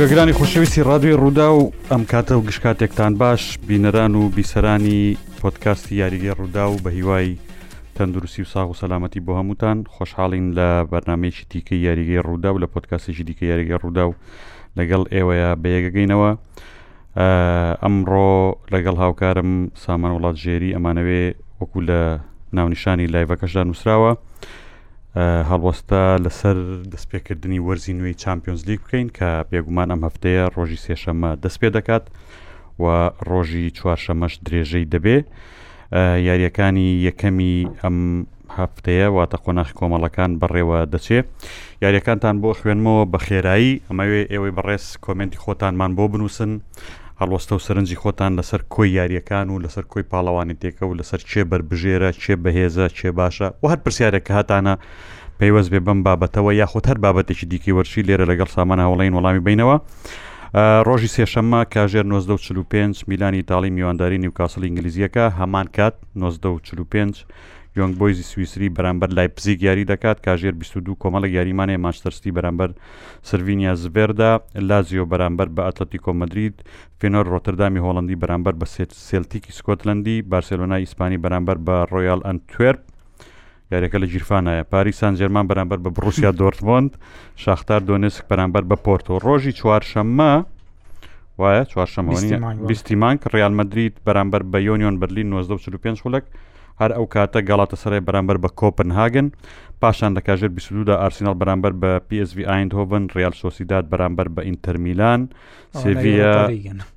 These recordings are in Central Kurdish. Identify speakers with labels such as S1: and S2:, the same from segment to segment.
S1: گوێگرانی خۆشەویستی ڕادوی ڕوودا و ئەم کاتە و گشتکاتێکتان باش بینەران و بیسەرانی پۆتکاستی یاریگەی ڕوودا و بە هیوای تەندروستی و ساغ و سەلامەتی بۆ هەمووتان خۆشحاڵین لە بەرنمەیەکی دیکە یاریگەی ڕوودا و لە پۆتکاسێکی دیکە یاریگەی ڕوودا و لەگەڵ ئێوەیە بەیەگەگەینەوە ئەمڕۆ لەگەڵ هاوکارم سامان وڵات ژێری ئەمانەوێ وەکو لە ناونیشانی لایڤەکەشدا نووسراوە هەڵوەستا لەسەر دەستپێکردنی وەرزی نوێی چمپیۆنز لیک بکەین کە بێگومان ئەم هەفتەیە ڕۆژی سێشەمە دەست پێ دەکات و ڕۆژی چوارشەمەش درێژەی دەبێ یاریەکانی یەکەمی ئەم هەفتەیە واتە قۆناخی کۆمەڵەکان بەڕێوە دەچێ یاریەکانتان بۆ خوێنمەوە بە خێرایی ئەمەوێ ئێوەی بەڕێز کۆمنتی خۆتانمان بۆ بنووسن هەڵوەستە و سەرنجی خۆتان لەسەر کۆی یاریەکان و لەسەر کۆی پاڵەوانی تێکە و لەسەر چێ بەربژێرە چێ بەهێزە چێ باشە و هەر پرسیارێک کە هاتانە پەیوەست بێ بەم بابەتەوە یاخود هەر بابەتێکی دیکەی وەرچی لێرە لەگەڵ سامان هەوڵین وەڵامی بینەوە ڕۆژی سێشەممە کاژێر 1945 میلانی تاڵی میوانداری نیوکاسڵ ئینگلیزیەکە هەمان کات 1945 یۆنگ بۆیزی سوئیسری بەرامبەر لای پزیک یاری دەکات کاژێر 22 کۆمەڵە یاریمانێ ماچتەرستی بەرامبەر سروینیا زبێردا لازیۆ بەرامبەر بە ئەتلەتی کۆمەدرید فێنۆر ڕۆتردامی هۆڵندی بەرامبەر بە سێلتیکی سکۆتلندی بارسلۆنای ئیسپانی بەرامبەر بە ڕۆیال ئەنتوێرپ یاریەکە لە گیرفانایە پاریس سانجێرمان بەرامبەر بە بڕوسیا دۆرتمۆند شاختار دۆنێسک بەرامبەر بە پۆرتۆ ڕۆژی چوارشەممە وایە چوارشەمەوە بیستی مانک ڕیال مدرید بەرامبەر بە یۆنیۆن برلین 1945 خولک هەر ئەو کاتە گەڵاتە سەرای بەرامبەر بە کۆپنهاگن پاشان لە کاژێر 22دا ئارسینال بەرامبەر بە PSV ئایند هۆڤن ریال سۆسیداد بەرامبەر بە ئینتەرمیلان سێڤە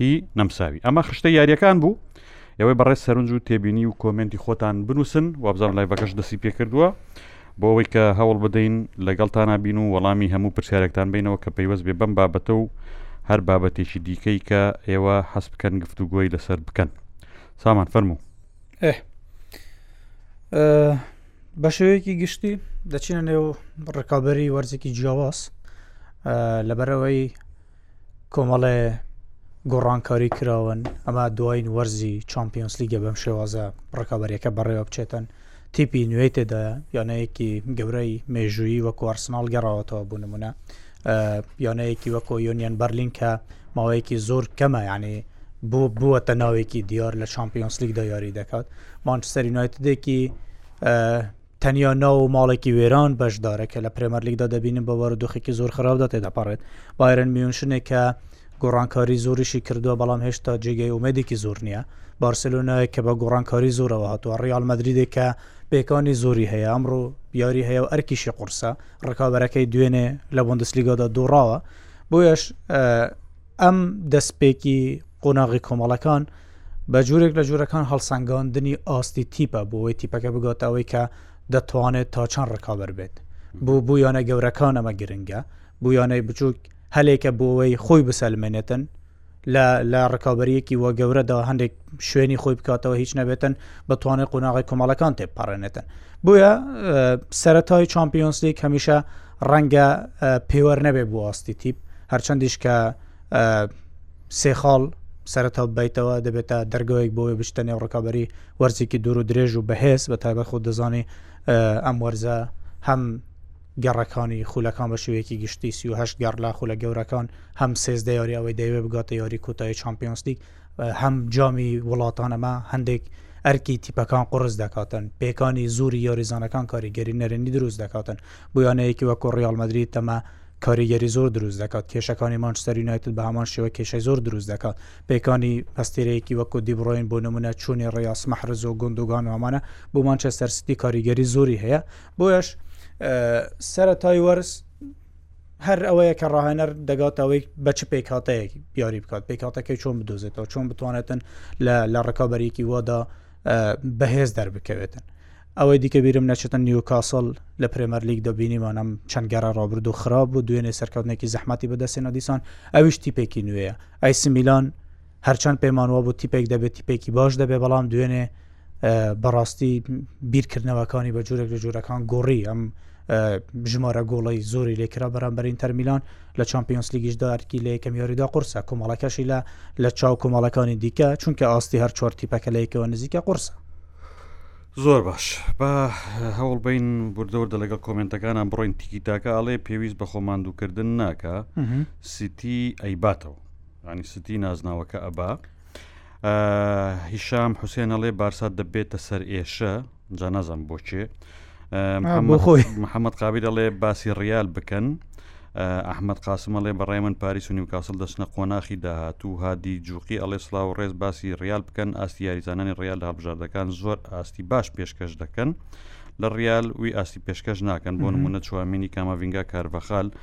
S1: هی نەمساوی ئەمە خشتە یاریەکان بوو ئەوەی بەڕێز سەرنج و تێبینی و کۆمنتی خۆتان بنووسن وابزانام لای بەکەش دەستی پێکردووە بۆ ئەوەی کە هەوڵ بدەین لەگەڵتانە بین و وەڵامی هەموو پرسیارێکتان بینەوە کە پەیوەست بێ بەم بابەتە و هەر بابەتێکی دیکەی کە ئێوە حەز بکەن گفتوگۆی لەسەر بکەن سامان فەرموو
S2: بە شێوەیەکی گشتی دەچینە نێو ڕکابی وەرزێکی جیاواز لەبەرەوەی کۆمەڵێ گۆڕانکاری کراون ئەمە دوایین وەرزی چمپیۆنس لیگە بەم شێوازە ڕکابەرەکە بەڕێوە بچێتن تیپی نوێ تێدا یانەیەکی گەورەی مێژووی وەکو ئارسناڵ گەڕاوەتەوە بوو نمونە یانەیەکی وەکۆ یۆنیەن بەرلین کە ماوەیەکی زۆر کەمە یعنی بۆ بووەتە ناوێکی دیار لە چمپیۆنس لیگدا یاری دەکات مانچستەر یونایتدێکی تەنیا ناو و ماڵێکی وێران بەشدارە کە لە پرێمەرلیگدا دەبینن بە بارودۆخێکی زۆر خراپدا تێدەپەڕێت بایرن میونشنێک کە گۆڕانکاری زۆریشی کردووە بەڵام هێشتا جێگەی ئومێدێکی زۆر نییە بارسلۆنایە کە بە گۆڕانکاری زۆرەوە هاتووە ڕیال مەدریدێک کە پێکانی زۆری هەیە ئەمڕۆ یاری هەیە و ئەرکیشی قورسە ڕکابەرەکەی دوێنێ لە بندسلیگادا دوڕاوە بۆیش ئەم دەستپێکی قۆناغی کۆمەڵەکان بە جورێک لە جورەکان هەڵسەنگاندنی ئاستی تیپە بۆی تیپەکە بگاتەوەی کە دەتوانێت تا چەند ڕکابەر بێت بۆ بۆ یانە گەورەکان ئەمە گرنگە بۆ یانەی بچووک هەلێکە بۆەوەی خۆی بسەلمێنێتن لە ڕکابەریەکی وە گەورەدا هەندێک شوێنی خۆی بکاتەوە هیچ نەبێتن بەتوانێت قۆناغی کۆمەڵەکان تێپەڕێنێتن بۆیە سەرەتای چمپیۆنس لیک هەمیشە ڕەنگە پێوەەر نەبێ بۆ ئاستی تیپ هەرچەندیش کە سێ خاڵ سەرەتا بیتەوە دەبێتە دەرگەوەیەک بۆی بشتە نێو ڕکابی وەرزێکی دوور و درێژ و بەهێز بە تایبەت خۆ دەزانانی ئەم وەرزە هەم گەڕەکانی خولەکان بە شوەیەکی گشتی سیهشت گەڕ لا خولە گەورەکان هەم سێزدە یاری ئەوەی دەیوێ بگاتە یاری کۆتایی چمپیۆنسلیک هەم جامی وڵاتان ئەمە هەندێک ئەرکی تیپەکان قڕز دەکاتن پێکانی زۆری یاریزانەکان کاریگەری نەرێنی دروست دەکاتن بۆیانەیەکی وەکۆ ڕیاڵمەدری تەمە کاریگەری زۆر دروست دەکات کێشەکانی مانچستەر یونایتد بە هەمان شێوە کێشەی زۆر دروست دەکات پێکانی مەستێرەیەکی وەکو دیبڕۆین بۆ نمونە چوونی ڕاست مەحرز و گندوگان و ئەمانە بۆ مانچستەر ستی کاریگەری زۆری هەیە بۆیش سەرەتای وەرز هەر ئەوەیە کە ڕاهێنەر دەگاتەوەی بە چ پێکاتەیەک بیاری بکات پێکاتەکەی چۆن بدۆزێتەوە چۆن بتوانێتن لە ڕکابەرێکی وادا بەهێز دەربکەوێتن ئەوەی دیکە بیرم نەچێتە نیوکاسڵ لە پرێمەر لیگ دەبینیمانم چەند گەڕە ڕابرد و خراپ بوو دوێنێ سەرکەوتنێکی زەحمەتی بەدەستێنە دیسان ئەویش تیپێکی نوێیە ئەی سمیلان هەرچەند پێمان وابوو تیپێک دەبێت تیپێکی باش دەبێ بەڵام دوێنێ بەڕاستی بیرکردنەوەکانی بە جورێک لە جورەکان گۆڕی ئەم ژمارە گۆڵی زۆری لێکرا بەرامبەرین تەرمیلان لە چمپیۆنس لیگیش دارکی لە یەکەم یاریدا قورسە کۆمەڵەکەشی لە لە چاو کۆمەڵەکانی دیکە چونکە ئاستی هەر چۆر تیپەکە لە یەکەوە نزیکە قورسە
S1: زۆر باش بە هەوڵ بین بردەوردە لەگەڵ کۆمنتەکانە بڕۆین تیکی تاکە ئاڵێ پێویست بە خۆماندووکردن ناکە سیتی ئەیباتەوە ینی ستی نازناوەکە ئەبا هیشام حوسێنەڵێ بارسات دەبێتە سەر ئێشە جا نازم بۆچێ محەممەد قابی دەڵێ باسی ڕیال بکەن ئەحمد قاسمەڵێ بەڕای من پاریس و نیوکاسل دەچنە قۆناخی داهاتوو هادی جوقی ئەڵێ سلااو و ڕێز باسی ریال بکەن ئاستی یاریزانانی ڕیال هەڵبژاردەکان زۆر ئاستی باش پێشکەش دەکەن لە ڕیال وی ئاستی پێشکەش ناکەن بۆ نمونە چوامینی کاماڤنگا کارڤخال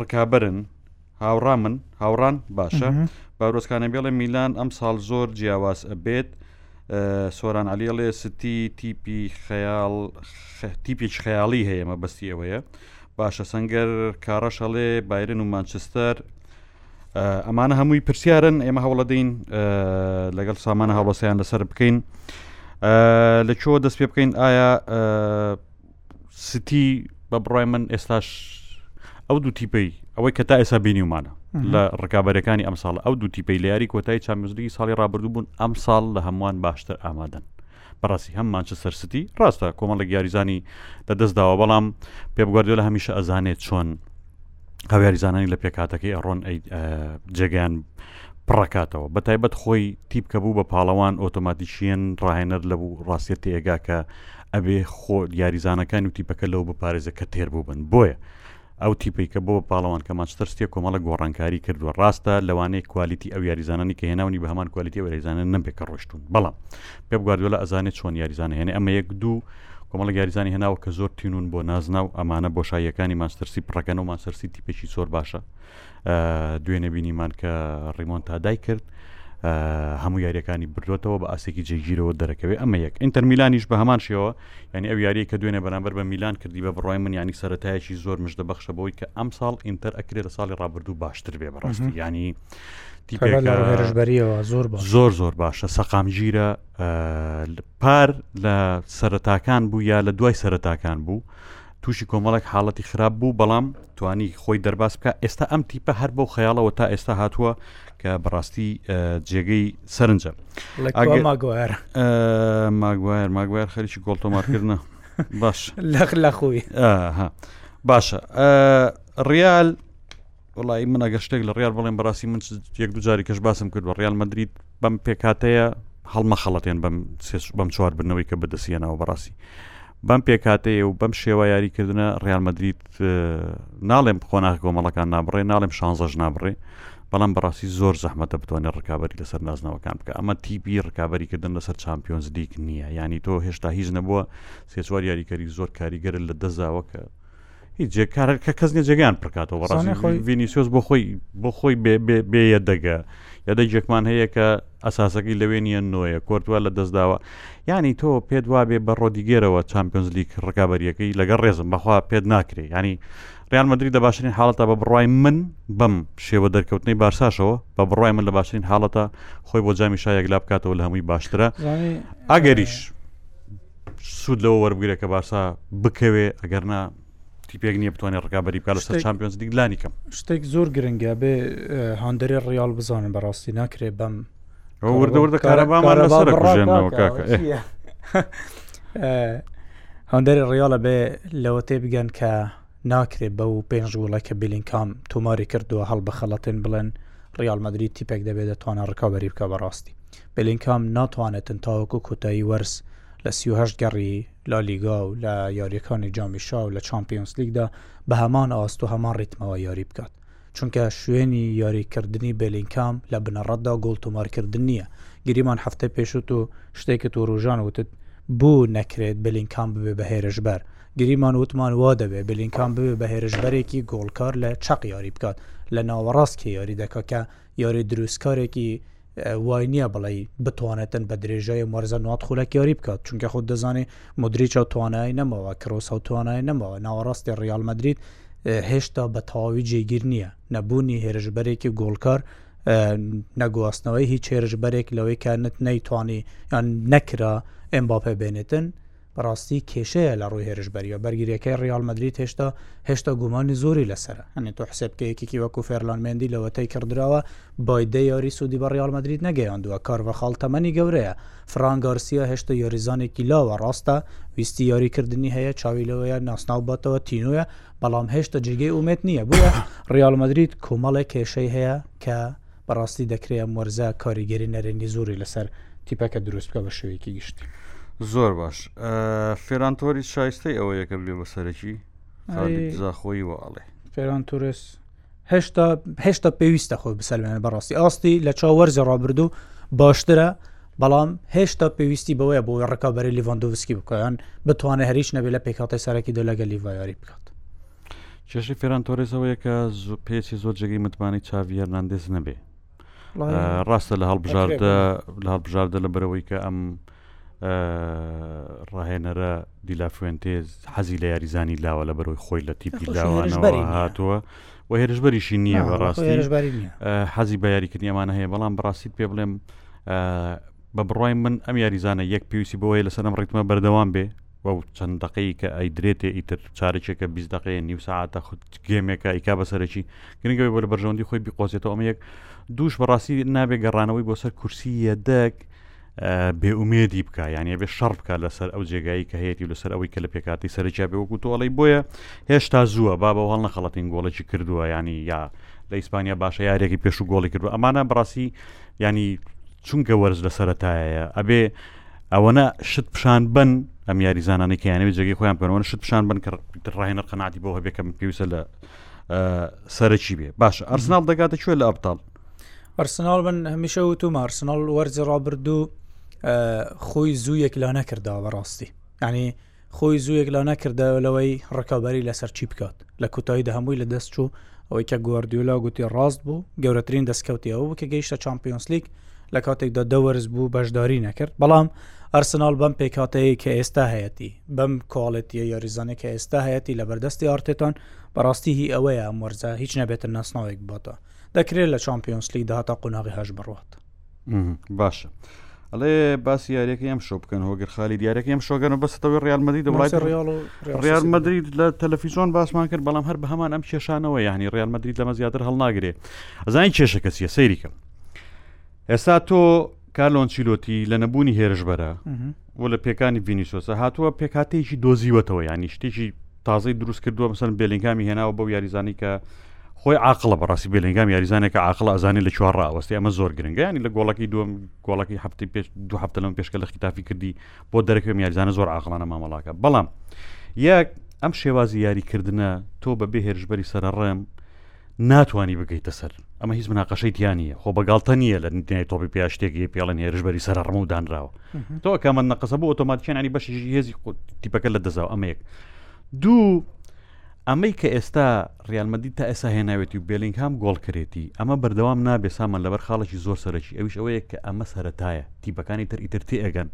S1: ڕکابەرن هاوڕا من هاوڕان باشە باورۆزکانە بێڵێ میلان ئەم ساڵ زۆر جیاواز ئەبێت سۆران علیڵێ ستی تیپی خەیاڵ تیپیچ خەیاڵی هەیە مەبەستی ئەوەیە باشە سەنگەر کاڕەش هەڵێ بایرن و مانچستەر ئەمانە هەمووی پرسیارن ئێمە هەوڵەدەین لەگەڵ سامانە هەڵەسەیان لەسەر بکەین لە چۆ دەست پێ بکەین ئایا سیتی بە بڕای من ئێستاش ئەو دوو تیپەی ئەوەی کە تا ئێستا بینیومانە لە ڕکابەرەکانی ئەم ساڵ ئەو دوو تیپەی لە یاری کۆتایی چامزلی ساڵی ڕابردوو بوون ئەم ساڵ لە هەمووان باشتر ئامادەن بەڕاستی هەم مانچە سەرستی ڕاستە کۆمەڵە گیاریزانی لە دەستداوە بەڵام پێبگواردۆ لە هەمیشە ئەزانێت چۆن هاویاری زانانی لە پێکاتەکەی ئەڕۆن جێگەیان پڕکاتەوە بە تایبەت خۆی تیپکە بوو بە پاڵەوان ئۆتۆماتیشیەن ڕاهێنەر لە بوو ڕاستێت تێگا کە ئەبێ خۆ یاریزانەکانی و تیپەکە لەو بپارێزە کە تێر بووبن بۆیە ئەو تیپی کە بۆ پاڵەوان کە ماچتەرستێک کۆمەڵە گۆڕانکاری کردووە ڕاستە لەوانەیە کوالیتی ئەو یاریزانانی کە هێناونی بە هەمان کوالیتی ئەوریزانە نەبێ کە ڕۆشتون بەڵام پێ بگواردووە لە ئەزانێت چۆن یاریزانە هێنێ ئەمە یەک دوو کۆمەڵێک یاریزانی هێناوە کە زۆر تینون بۆ نازناو ئەمانە بۆشاییەکانی ماستەرسی پڕەکەن و ماستەرسی تیپێکی زۆر باشە دوێ نەبینیمان کە ڕیمۆن تادای کرد هەموو یاریەکانی بردوێتەوە بە ئاسێکی جێگیرەوە دەرەکەوێت ئەمە یەک ئینتەر میلانیش بە هەمان شێەوە ینی ئەو یاریە کە دوێنێ بەرامبەر بە میلان کردی بە بڕای من ینی سەتایەکی زۆر مشدە بەخشە بۆی کە ئەم ساڵ ئینتەر ئەکرێت لە ساڵی ڕابردوو باشتر بێ بەڕاستی ینی
S2: تیپێکبەریەوە زۆر
S1: زۆر زۆر باشە سەقامگیرە پار لە سەرتاکان بوو یا لە دوای سەرتاکان بوو تووشی کۆمەڵێک حاڵەتی خراپ بوو بەڵام توانی خۆی دەرباس بکە ئێستا ئەم تیپە هەر بەو خەیاڵەوە تا ئێستا هاتووە کە بەڕاستی جێگەی سەرنجە
S2: ماگوار
S1: ماگوار ماگوار خەریکی گۆڵتۆمارکردە باش
S2: لەخ لە خۆی
S1: باشە ڕیال وەڵایی من ئەگەر شتێک لە ڕیال بڵێم بەڕاستی من یەک دوو جاری کەش باسم کرد بە ڕیال مەدرید بەم پێکاتەیە هەڵمە خەڵەتێن بەم بەم چوار بنەوەی کە بەدەسیەنەوە بەڕاستی بەم پێکاتەیە و بەم شێوە یاریکردنە ڕیال مەدرید ناڵێم قۆناغ گۆمەڵەکان نابڕێ ناڵێم شانزەش نابڕێ بەڵام بەڕاستی زۆر زەحمەتە بتوانێت ڕکابی لەسەر نازنەوەکان بکە ئەمە تیبی ڕکابیکردن لەسەر چمپیۆنز لیگ نییە ینی تۆ هێشتا هیچ نەبووە سێچوار یاریکەری زۆر کاریگەر لە دەزاوە کە هیچ کارە کە کەس نیە جێگەیان پڕکاتەوە بەڕاستی خۆی ڤینیسیۆس بۆ خۆی بۆ خۆی بێ یەدەگە یادە جێکمان هەیە کە ئەساسەکەی لەوێ نیە نۆیە کۆرتوە لە دەستداوە ینی تۆ پێت وابێ بە ڕۆدیگەرەوە چمپیۆنز لیک ڕکابەریەکەی لەگەڵ ڕێزم بەخوا پێت ناکرێ ینی ریان مدرری دە باشترین حاڵەتە بە بڕای من بم شێوە دەرکەوتنی بارساشەوە بە بڕای من لە باشترین حاڵەتە خۆی بۆ جامی شایەک لا بکاتەوە لە هەمووی باشترە ئەگەریش سوود لەوە وەربگرێت کە بارسا بکەوێ ئەگەرنا تیپێک نییە بتوانێت ڕکابی بکە لە سەر چمپیۆنز دیگلانی کەم
S2: شتێک زۆر گرنگە بێ هاندەری ڕیال بزانن بەڕاستی ناکرێ بەم
S1: وردەوردە کارەبامان لەسەر
S2: هەندەری ڕیاڵە بێ لەوە تێ بگەن کە ناکرێ بە و پێنج وڵە کە بلینکام تۆماری کردووە هەڵ بەخەڵەتێن بڵێن ڕیال مەدرری تیپێک دەبێت دەتوانە ڕکابی بکە بەڕاستی بێلینگهام ناتوانێتن تاوەکو کۆتایی وەرز لە سی و هەشت گەڕی لالیگا و لە یارییەکانی جامی شا و لە چامپیۆنسلیگدا بە هەمان ئاست و هەمان ریتمەوە یاری بکات، چونکە شوێنی یاریکردنی بێلینگهام لە بنەڕەتدا گۆڵ تۆمارکردن نییە، گریمان هەفتەی پێشووت و شتێکت وروژان وتت بۆ نەکرێت بێلینگهام ببێت بە هێرشبەر، گریمان وتمان وا دەبێت بێلینگهام ببێت بە هێرشبەرێکی گۆڵکار لە چەق یاری بکات، لە ناوەڕاست کێ یاری دەکات کە یاری دروستکارێکی وای نییە بڵێ بتوانێتن بە درێژای مەرزە نات خولەکی یاری بکات چونکە خۆ دەزانێت مدریچ و توانای نەمەوە کرۆس و توانای نەمەوە ناوەڕاستی ڕیال مدریت هێشتا بە تەواوی جێگیر نییە نەبوونی هێرشبەرێکی گۆڵکار نەگواستنەوەی هیچ هێرشبەرێک لەوەی کە نت نەیتوانی یان نەکرا ئەم باپێ بێنێتن بەڕاستی کێشەیە لە ڕووی هێرشبەرییەوە، بەرگرییەکەی ڕیاڵ مەدرید هێشتا هێشتا گومانی زۆری لەسەرە، یانی تۆ حسێب بکە یەکێکی وەکو فێرلان مێندی لەوەتەی کڕدراوە بای دە یاری سوودی بە ڕیاڵ مەدرید نەگەیاندووە، کارڤاخال تەمەنی گەورەیە، فران گارسیا هێشتا یاریزانێکی لاوە، ڕاستە ویستی یاریکردنی هەیە، چاوی لەوەیە ناسناو بباتەوە، تینۆیە، بەڵام هێشتا جێگەی ئومێد نییە، بۆیە ڕیاڵ مەدرید کۆمەڵێک کێشەی هەیە کە. بەڕاستی دەکرێ ئەم وەرزە کاریگەری نەرێنی زۆری لەسەر تیپەکە دروست بکە بە شێوەیەکی گشتی
S1: زۆر باش فێران تۆری شایستەی ئەوە یەکە بێ بە سەرەکی زاخۆی وە ئەڵێ
S2: فێران تورس هێشتا هێشتا پێویستە خۆی بسەلمێنە بەڕاستی ئاستی لە چاوەرزە ڕابردوو باشترە بەڵام هێشتا پێویستی بەوەیە بۆی ڕکابەری لیڤندوسکی بکەیان بتوانێت هەریش نەبێت لە پێکاتی سەرەکی دۆلەگە لیڤایاری بکات
S1: کێشەی فێران تۆرێز ئەوەیە کە پێچی زۆر جێگەی متمانی چاوی هەرناندێز نەبێ ڕاستە لە هەڵبژاردە لە هەڵبژاردە لە بەرەوەی کە ئەم ڕاهێنەرە دیلافوێنتێز حەزی لە یاریزانی لاوە لە بەرەوەی خۆی لە تیپی لاوانەوە هاتووە و هێرشبەریشی نییە بەڕاستی حەزی بە یاریکردنی ئەمانە هەیە بەڵام بەڕاستیت پێ بڵێم بە بڕای من ئەم یاریزانە یەک پێویستی بۆیە لەسەر ئەم ڕیتمە بەردەوام بێ و چەند دەقەی کە ئەیدرێتێ ئیتر چارێکێکە بیست دەقەیە نیو ساعتە خود گێمێکە ئیکا بەسەرەکی گرنگەوەی بۆ لە بەرژەوەندی خۆی بیقۆزێتەوە ئەمە یەک دووش بەڕاستی نابێ گەڕانەوەی بۆ سەر کورسی یەدەک بێئومێدی بکە یانە بێ شەڕ بکە لەسەر ئەو جێگایی کە هەیەی و لەسەر ئەوەی کە لە پێکاتی سەرکیا بێ وەکو تۆڵی بۆیە هێشتا زووە با بە هەڵ نەخەڵەتین گۆڵێکی کردووە ینی یا لە ئیسپانیا باشە یارێکی پێش و گۆڵی کردو ئەمانە بڕاستی ینی چونکە وەرز لە سەرەتایە ئەبێ ئەوەنە شت پیشان بن ئەم یاریزانانی کەیانەوەی جێگەی خۆیان بکەنەوە شت پیشان بن کە ڕاهێنەر قەناتی بۆ هەبێ کە من پێویستە لە سەرەکی بێ باش ئەرسناڵ دەگاتە کوێ لە ئەبتال
S2: ئەرسناڵ من هەمیشە وتوم ئەرسناڵ وەرزی ڕابردوو خۆی زوو یەکلا نەکردەوە بەڕاستی ینی خۆی زوویەک لا نەکردایەوە لەوەی ڕکابەری لەسەر چی بکات لە کوتاییدا هەمووی لە دەست چوو ئەوەی کە گواردیۆلا گوتی ڕاست بوو گەورەترین دەستکەوتی ئەوە بوو کە گەیشتە چامپیۆنس لیگ لە کاتێکدا دە وەرز بوو بەشداری نەکرد بەڵام ئەرسناڵ بەم پێکاتەیە کە ئێستا هەیەتی بەم کواڵێتیە یاریزانە کە ئێستا هەیەتی لە بەردەستی ئارتێتان بەڕاستی هی ئەوەیە ئەم وەرزە هیچ نەبێتە ناسناوێک باتە دەکرێت لە چامپیۆنس لیگ داهاتا قۆناغی هەش بڕات
S1: باشە ئەڵێ باسی یاریەکە ئەم شۆ بکەن هۆگر خالی دیارەکە ئەم شۆگەن و بەستەوەی ڕالمەدی دەوڵات ڕال مدرید لە تەلەفیزۆن باسمان کرد بەڵام هەر بە هەمان ئەم کێشانەوە یعنی ڕال مدرید لەمە زیاتر هەڵناگرێ ئەزانی کێشە کەسیە سەیریکە ئێستا تۆ کارلۆن چیلۆتی لە نەبوونی هێرش بەرە و لە پێکانی ڤینیسۆسە هاتووە پێکاتێکی دۆزیوەتەوە یانی شتێکی تازەی دروست کردووە مەسەن بێلینگامی هێناوە بەو یاریزانی کە خۆی عقلە بەڕاستی بێلینگام یاریزانێکە عقل ئەزانانی لە چوار ڕاوەستی ئەمە زۆر گرنگیانی لە گۆڵەکەی دوم گۆڵەکەی هەفتی پێش دو هەفتە لەم پێشکە لە خیتافی کردی بۆ دەرەکە یاریزانە زۆر عقلانە مامەڵاکە بەڵام یەک ئەم شێوازی یاریکردە تۆ بە بێ هێرشبەری سەرڕێم ناتوانی بگەیتە سەر ئەمە هیچ مناقەشەی تیانە خۆ بەگاڵتە نییە لە نتیای تۆپی پیا شتێکی پێڵێن هێرشبەری سەرڕم و دانراوە تۆ کامە نەقەسە بۆ ئۆتۆماتیکیانی بەشی هێزی تیپەکە لە دەزاو ئەمەیەک دوو ئەمەی کە ئێستا ڕیالمەدی تا ئێسا هێناوێتی و بێلینگ هەم گۆڵ کرێتی ئەمە بەردەوام نابێ سامان لەبەر خاڵێکی زۆر سەرەکی ئەوش ئەوەیە کە ئەمە سەتایە تیپەکانی تر ئیتر تێگەن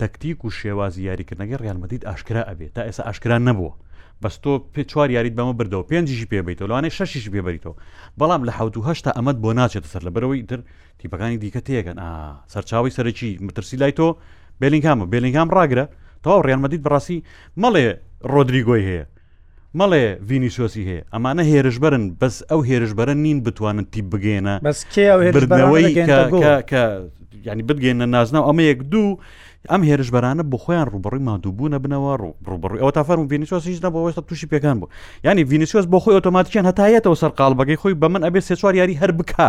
S1: تەکتیک و شێوازی یاریکردنەکەی ڕیال مەدرید ئاشکرا ئەبێت تا ئێستا ئاشکرا نەبووە بەس تۆ پێ چوار یاریت بەمە بردەوە پێنجیشی پێ بیتەوە لەوانەیە شەشیشی پێ بریتەوە بەڵام لە حوت و هەشتا ئەمەد بۆ ناچێتە سەر لە بەرەوەی تر تیپەکانی دیکە تێکەن ئا سەرچاوی سەرەکی مترسی لای تۆ بێلینگامە بێلینگام ڕاگرە تەواو ڕیان مەدید بڕاستی مەڵێ ڕۆدریگۆی هەیە مەڵێ ڤینیسۆسی هەیە ئەمانە هێرشبەرن بەس ئەو هێرشبەرە نین بتوانن تیپ بگەێنە
S2: بەس کێ ئەو هێرش بردنەوەی بەرامبەر گەێنتە گۆڵ؟
S1: کە کە ینی بگەێنە نازناو ئەمە یەک دوو ئەم هێرشبەرانە بۆ خۆیان ڕوبڕی مادووبوونە بنەوە ڕوو ڕوبڕی ئەو تا فەرم ڤینیسۆس هیچ نەبوو ئەوستا تووشی پێکان بوو ینی ڤینیسۆس بۆ خۆی ئۆتۆماتیکیان هەتایەتەوە سەر قالبەکەی خۆی بە من ئەبێ سێ چوار یاری هەر بکە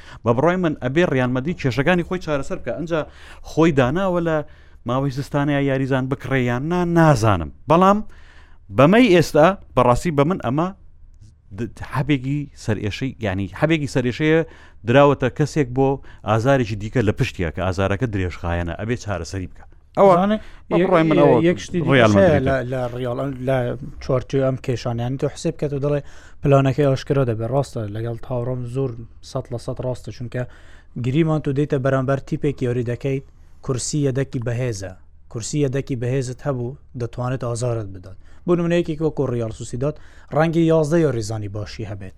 S1: بە بڕای من ئەبێ ڕیان مەدی کێشەکانی خۆی چارەسەر بکە ئەجا خۆی داناوە لە ماوەی زستانەیە یاریزان بکڕێیان نا نازانم بەڵام بەمەی ئێستا بەڕاستی بە من ئەمە حەبێکی سەرئێشەی ینی حەبێکی سەرێشەیە دراوەتە کەسێک بۆ ئازارێکی دیکە لە پشتیە کە ئازارەکە درێژخایەنە ئەبێ چارەسەری بکە ئەوە
S2: لە ڕیاڵ لە چۆرتی ئەم کێشانیان تۆ حسێب کە و دەڵێ پلانەکەی ئاشکرا دەبێت ڕاستە لەگەڵ تاڕۆم زۆر سە لە سە ڕاستە چونکە گریمان تو دیتە بەرامبەر تیپێک یۆری دەکەیت کورسی یەدەکی بەهێزە کورسی یەدەکی بەهێزت هەبوو دەتوانێت ئازارت بدات بۆ منەیەکی وەکۆ ڕیال سوسیدات ڕەنگی یازدە یۆریزانی باشی هەبێت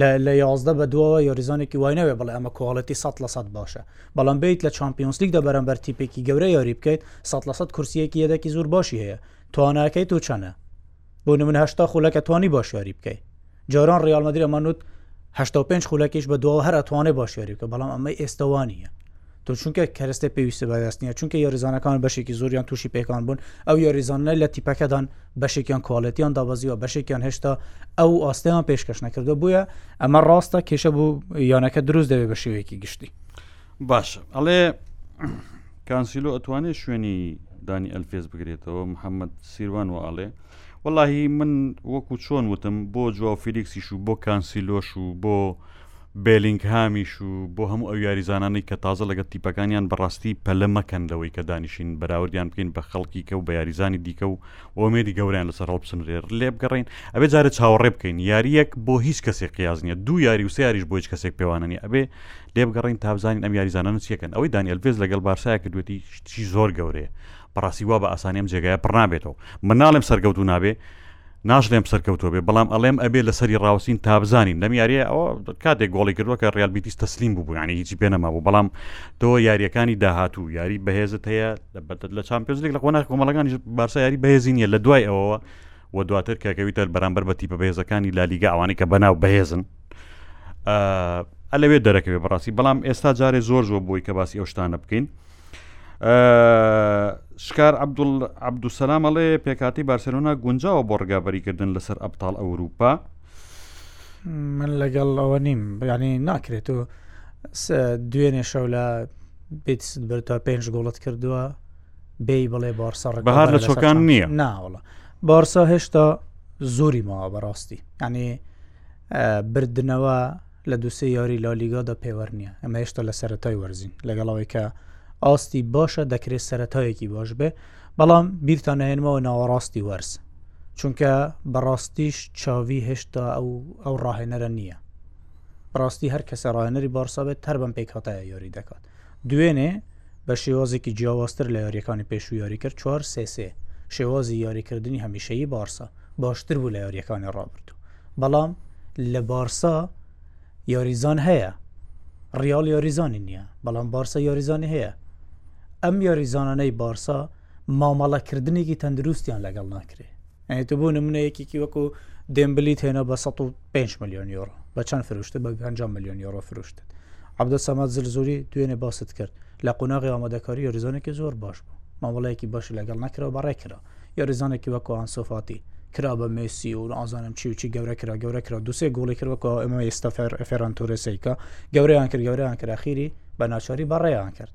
S2: لە لە یازدە بە دووە یۆریزانێکی وای نەوێ بڵێ ئەمە کۆڵەتی سە لە سە باشە بەڵام بێیت لە چامپیۆنسلیگ دا بەرامبەر تیپێکی گەورە یاری بکەیت سەد لە سەد کورسیەکی یەدەکی زور باشی هەیە تواناکەی تو چەنە بو نمونە هەشتا خولەکە توانی باش یاری بکەی جاران ریال مەدرید ئەمان وت هەشتا و پێنج خولەکیش بە دواوە هەر ئەتوانێ باش یاری بکە بەڵام ئەمەی ئێستا وا نییە تو چونکە کەرەستەی پێویستە بەدەست نییە چونکە یاریزانەکان بەشێکی زۆریان تووشی پێکان بوون ئەو یاریزانە لە تیپەکەدان بەشێکیان کوالێتیان دابەزیوە بەشێکیان هێشتا ئەو ئاستەیان پێشکەش نەکردو بووە ئەمە ڕاستە کێشە بوو یانەکە دروست دەبێت بە شێوەیەکی گشتی
S1: باشە ئەڵێ کانسیلۆ ئەتوانێت شوێنی دانی ئەلفێز بگرێتەوە محەممەد سیروان و ئاڵێ وەڵی من وەکو چۆن وتم بۆ جوواو فیلیکسیش و بۆ کانسیلۆش و بۆ بێلینگهامیش و بۆ هەموو ئەو یاریزانانەی کە تازە لەگەڵ تیپەکانیان بەڕاستی پەلە مەکەن لەوەی کە دانیشین بەراوردیان بکەین بە خەڵکی کە و بە یاریزانی دیکە و ئۆمێدی گەوریان لەسەر هەڵبسنرێ لێبگەڕێین ئەبێ جارێ چاوەڕێ بکەین یاریەک بۆ هیچ کەسێک قیاز نیە دوو یاری و سێ یاریش بۆ هیچ کەسێک پێوانە نیە ئەبێ لێبگەڕین تابزانین ئەم یاریزانانە چیەکەن ئەوەی دانیل ڤێز لەگەڵ بارسای کردوێتی شتی زۆر گەورەیە بەڕاستی وا بە ئاسانی ئەم جێگایە پڕنابێتەوە مناڵێم سەرگەوتو نابێ ناشڵێم سەرکەوتوو بێت بەڵام ئەڵێم ئەبێ لەسەری ڕاوسین تابزانین لەم یاریە ئەوە کاتێک گۆڵی کردووە کە ریال بیتیس تەسلیم بوو ینی هیچی پێ نەما بوو بەڵام تۆ یاریەکانی داهاتوو یاری بەهێزت هەیە لە بەتت لە چمپیۆزلیک لە قۆناغ کۆمەڵەکانی بارسا یاری بەهێزینە لە دوای ئەوەوە و دواتر کەکەویتە بەرامبەر بە تیپە بەهێزەکانی لالیگە ئەوانەی کە بەناو بەهێزن ئەلەوێ دەرەکەوێ بەڕاستی بەڵام ئێستا جارێ زۆر زۆر بۆی کە باسی ئەو شتانە بکەین شکار عبدول عبدوسلام ئەڵێ پێکاتی بارسلۆنا گونجاوە بۆ ڕگابەریکردن لەسەر ئەبتال ئەوروپا
S2: من لەگەڵ ئەوە نیم بەیانی ناکرێت و دوێنێ شەو لە بیت بەرتا پێنج گوڵت کردووە بێ بڵێ بارسە
S1: ڕگەهار لە چۆکان نییە
S2: ناوەڵە بارسا هێشتا زۆری ماوە بەڕاستی ینی بردنەوە لە دوو سێ یاری لالیگادا پێوەر نییە، ئێمە هێشتا لە سەرەتای وەرزین، لەگەڵ ئەوەی کە ئاستی باشە دەکرێت سەرەتایەکی باش بێ، بەڵام بیرتان نەهێنمەوە ناوەڕاستی وەرز، چونکە بەڕاستیش چاوی هێشتا ئەو ئەو ڕاهێنەرە نییە. بەڕاستی هەر کەسە ڕاهێنەری بارسا بێت هەر بەم پێکهاتەیە یاری دەکات. دوێنێ بە شێوازێکی جیاوازتر لە یاریەکانی پێشوو یاری کرد 4 سێسێ شێوازی یاریکردنی هەمیشەیی بارسا باشتر بوو لە یاریەکانی ڕابردوو بەڵام لە بارسا یاریزان هەیە ڕیال یاریزانی نییە بەڵام بارسە یاریزانی هەیە ئەم یاریزانانەی بارسا مامەڵەکردنێکی تەندروستیان لەگەڵ ناکرێ ئەنی تو بۆ نمونە یەکێکی وەکو دێمبلی تێنە بە 5 میلیۆن یۆرۆ بە چەند فرشتە بە 5 میلیۆن یۆرۆ فرشتت عبدە سەمات زلزوری دوێنێ باست کرد لە قۆناغی ئامادەکاری یۆریزانێکی زۆر باش بوو مامەڵەیەکی باشی لەگەڵ نەکرەوە بەڕێ کرا یۆریزانێکی وەکوان سۆفاتی کرا بە مێسی و ئازانم چی و چی گەورە کرا گەورە کرا دوسێ گۆڵی کردوەکە ئەمە ئێستافێر ئەفێران تۆرەسەیکە گەوریان کرد گەوریان کرا خیری بە ناچاری بەڕێیان کرد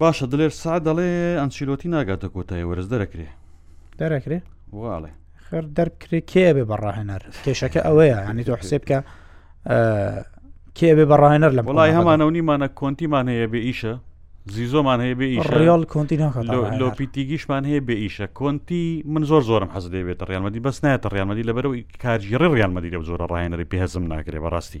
S1: باشە دلێر سعد دەڵێ ئەنچیلۆتی ناگاتە کۆتای وەرز دەرەکرێ
S2: دەرەکرێ
S1: واڵێ
S2: خەر دەرکرێ کێ بێ بەڕاهێنەر کێشەکە ئەوەیە ینی تۆ حسێ بکە کێ بێ بەڕاهێنەر لە
S1: وڵی هەمانە و نیمانە کۆنتیمان هەیە بێ ئیشە زیزۆمان هەیە بێ ئیش
S2: ڕیال کۆنتی
S1: لۆپیتیگیشمان هەیە بێ ئیشە کۆنتی من زۆر زۆرم حەز دەبێتە ڕیانمەدی بەس نایەتە ڕیانمەدی لەبەرەوەی کارگیڕی ڕیانمەدی لە زۆرە ڕاهێنەری پێزم ناکرێ بەڕاستی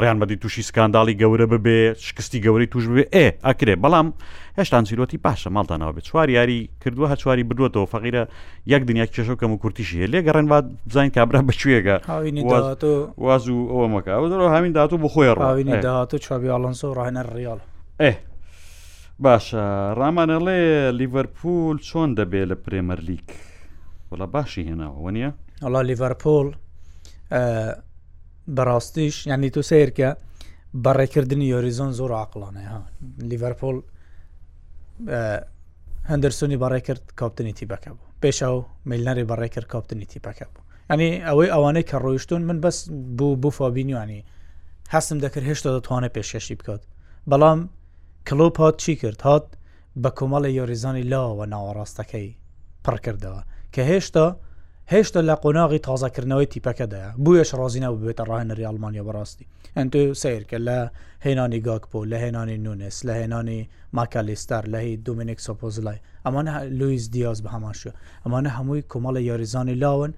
S1: ڕیان مەدید تووشی سکانداڵی گەورە ببێ شکستی گەورەی توش بێ ئێ ئەکرێ بەڵام هێشتان سیرۆتی باشە ماڵتانەوە بێت چوار یاری کردووە هە چواری بردوەوە فەقیرە یەک دنیا کێشە کەم و کورتیشی هەیە لێگەڕێن وا بزانین کابرا بەکوێگە واز و ئەوە مەکە ئەوەەوە هەمین داات و بخۆێ
S2: ڕاوینی داات و چابی ئاڵنسۆ ڕاهێنەر ڕیاڵ
S1: ئێ باشە ڕامانەڵێ لیڤەرپول چۆن دەبێ لە پرێمەر لیک وڵە باشی هێناوە نیە
S2: ئەڵا لیڤەرپۆل بەڕاستیش یانی تۆ سیرکە بەڕێکردنی یۆریزۆن زۆر عقلانەیە لیڤەرپۆل هەندرسونی بەڕێ کرد کاپتنی تیبەکە بوو پێشەو میلنەری بەڕێ کرد کاپتنی تیپەکە بوو ئەنی ئەوەی ئەوانەی کە ڕۆیشتون من بەس بوو بۆ فابینیوانی هەستم دەکرد هێشتا دەتوانێت پێشکەشی بکات بەڵام کلۆپ هات چی کرد هات بە کۆمەڵی یۆریزانی لاوە ناوەڕاستەکەی پڕ کردەوە کە هێشتا هێشتا لە قۆناغی تازەکردنەوەی تیپەکەدایە بویش ڕازینە ببێتە ڕاهێنەری ئەڵمانیا بەڕاستی ئەنتۆ سیرکە لە هێنانی گاکپۆ لە هێنانی نونس لە هێنانی ماکالیستەر لە هی دومینێک سۆپۆزلای ئەمانە لوئیس دیاز بە هەماشە ئەمانە هەمووی کۆمەڵە یاریزانی لاون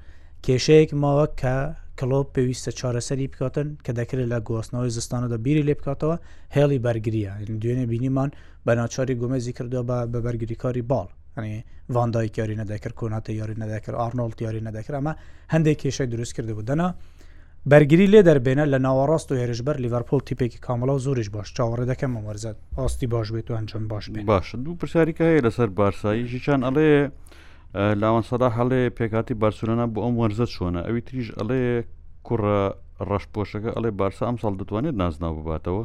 S2: کێشەیەک ماوە کە کلۆب پێویستە چارەسەری بکاتن کە دەکرێت لە گواستنەوەی زستانەدا بیری لێ بکاتەوە هێڵی بەرگریە دوێنێ بینیمان بەناچاری گۆمێزی کردووە بە بە بەرگریکاری باڵ ئەنی ڤاندای یاری نەدەکرد کۆناتە یاری نەدەکرد ئارنۆڵ یاری نەدەکرد ئەمە هەندێک کێشەی دروست کرد بوو دەنا بەرگری لێ دەربێنە لە ناوەڕاست و هێرشبەر لیڤەرپۆل تیپێکی کامەڵە و زۆریش باش چاوەڕێ دەکەم وەرزەت ئاستی باش بێت و ئەنجام باش بێت
S1: باش دوو پرسیاریکە هەیە لەسەر بارسایی ژیچان ئەڵێ لاوان سەدا هەڵێ پێکاتی بارسلۆنا بۆ ئەم وەرزە چۆنە ئەوی تریش ئەڵێ کوڕە ڕەشپۆشەکە ئەڵێ بارسا ئەم ساڵ دەتوانێت نازناو بباتەوە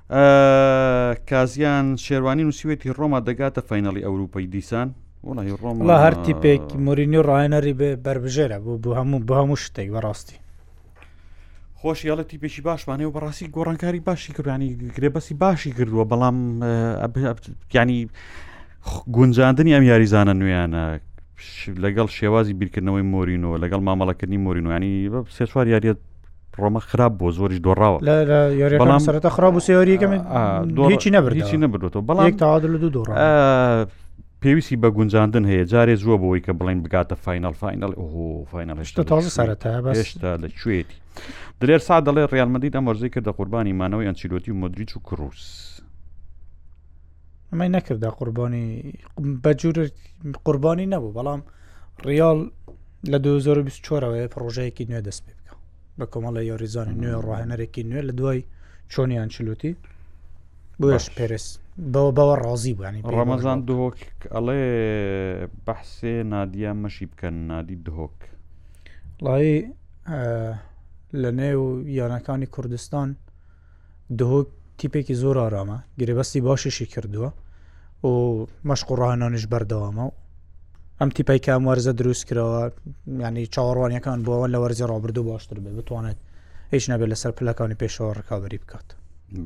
S1: کازیان شێوانی نووسیوێتی ڕۆما دەگاتە فینەڵی ئەوروپی دیسان وڵی ڕۆم
S2: لە هەرتی پێک مورینی و ڕایەنەری بێ بەربژێرە بۆ بۆ هەموو بۆ هەموو شتێک بەڕاستی
S1: خۆشیڵە تیپێکی باشمانەیە و بەڕاستی گۆڕانکاری باشی کردانی گرێبەسی باشی کردووە بەڵام ینی گونجاندنی ئەم یاریزانە نوێیانە لەگەڵ شێوازی بیرکردنەوەی مۆرینەوە لەگەڵ مامەڵەکردنی مۆرینوانی سێ چوار یاریت ڕۆمە خراپ بۆ زۆریش دۆڕاوە
S2: بەڵام سەرەتا خراپ و سێوەریەکەم دۆڕی نەبرد
S1: هیچی نەبردەوە بەڵام
S2: تا دو دۆڕ
S1: پێویستی بە گونجاندن هەیە جارێ زووە بۆی کە بڵین بگاتە فینال فینال ئۆ فینال
S2: هێشتا تازە سەرەتا
S1: بەشتا لە کوێتی دلێر سا دەڵێ ڕیالمەدید ئەم وەرزەی کە دە قوربانی مانەوەی ئەنچیلۆتی و مدریچ و کروس
S2: ئەمەی نەکردا قوربانی بەجور قوربانی نەبوو بەڵام ڕیال لە 2024ەوەی پرۆژەیەکی نوێ دەست پێ بکە بە کۆمەڵە یۆریزان نوێ ڕاهێنەرێکی نوێ لە دوای چۆنیان چلوتی بۆش پێرس بەوە بەوە ڕازی بووانی
S1: ڕەمەزان دهۆک ئەڵێ بەحسێ نادیە مەشی بکەن نادی دهۆک
S2: ڵی لە نێو یانەکانی کوردستان دهۆک تیپێکی زۆر ئارامە گرێبەستی باشیشی کردووە و مەشق و ڕاهێنانیش بەردەوامە و ئەم تیپای کە ئەم وەرزە دروست کراوە ینی چاوەڕوانیەکان بۆەوە لە وەرزی ڕابردوو باشتر بێ بتوانێت هیچ نەبێت لەسەر پلەکانی پێشەوە ڕکابی بکات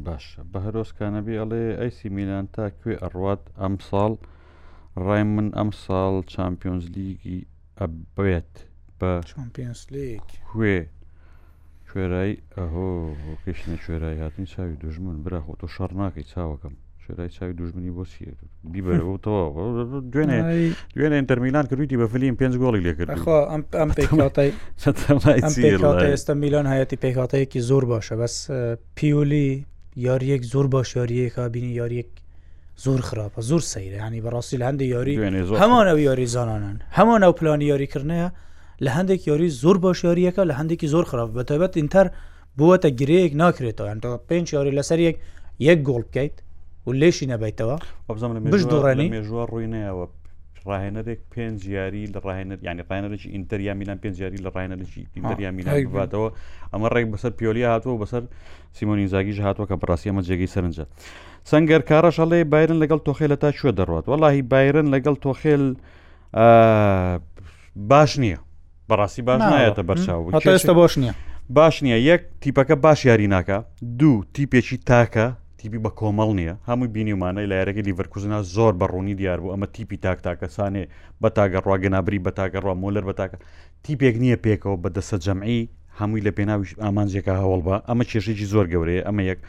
S1: باش بە هەرۆسکانەبی ئەڵێ ئەیسی میلان تا کوێ ئەڕوات ئەم ساڵ ڕای من ئەم ساڵ چمپیۆنز لیگی ئەبێت بە
S2: چۆمپیۆنس لیگ
S1: کوێ کوێرای ئەهۆ کەشنە کوێرای هاتنی چاوی دژمن برا خۆ تۆ شەڕ ناکەی چاوەکەم کوێرای چاوی دژمنی بۆ چیە بیبەرەوە تەواو دوێنێ دوێنێ ئینتەرمیلان کردویتی بە فلیم پێنج گۆڵی لێکرد
S2: ئەم پێکڵاتی ئێستا میلان هەیەی پێکاتەیەکی زۆر باشە بەس پیۆلی یاریەک زۆر باش یاریەکە بینی یاریەک زۆر خراپە زۆر سەیرە ینی بەڕاستی لە هەندی یاری هەمان ئەو یاری زانانان هەمان ئەو پلانی یاریکردنەیە لە هەندێک یاری زۆر باش یاریەکە لە هەندێکی زۆر خراپ بە تایبەت ئینتەر بووەتە گرەیەک ناکرێتەوە ئەنتەوە پێنج یاری لەسەر یەک یەک گۆڵ بکەیت و لێشی نەبیتەوە بزانم
S1: بش دوڕێنی مێژوە ڕووینەوە ڕاهێنەرێک پێنج یاری لە ڕاهێنەر ینی ڕێنەرێکی ئینتەر یا میلان پێنج یاری لە ڕێنەرێکی ئینتەر یا میلان بباتەوە ئەمە ڕێک بەسەر پیۆلیا هاتووە بەسەر سیمۆنی زاگیش هاتووە کە بڕاستی ئەمە جێگەی سەرنجە سنگەر کارەش هەڵێ بایرن لەگەڵ تۆخێل لە تا شوێ دەڕات وەڵی بایرن لەگەڵ تۆخێل باش نییە بەڕاستی باش نایەتە بەرچاو
S2: ئێستا بۆش نییە
S1: باش نییە یەک تیپەکە باش یاری ناکە دوو تیپێکی تاکە تیپی بە کۆمەڵ نییە هەموو بینیمانە لە یارەکە لیڤەرکوزنا زۆر بە ڕوونی دیار بوو ئەمە تیپی تاک تاکەسانێ بە تاگەڕوا گەنابری بە تاگەڕوا مۆلەر بە تاکە تیپێک نییە پێکەوە بە دەسە جەمعی هەمووی لە پێناویش ئامانجێکە هەوڵ بە ئەمە کێشێکی زۆر گەورەیە ئەمە یەک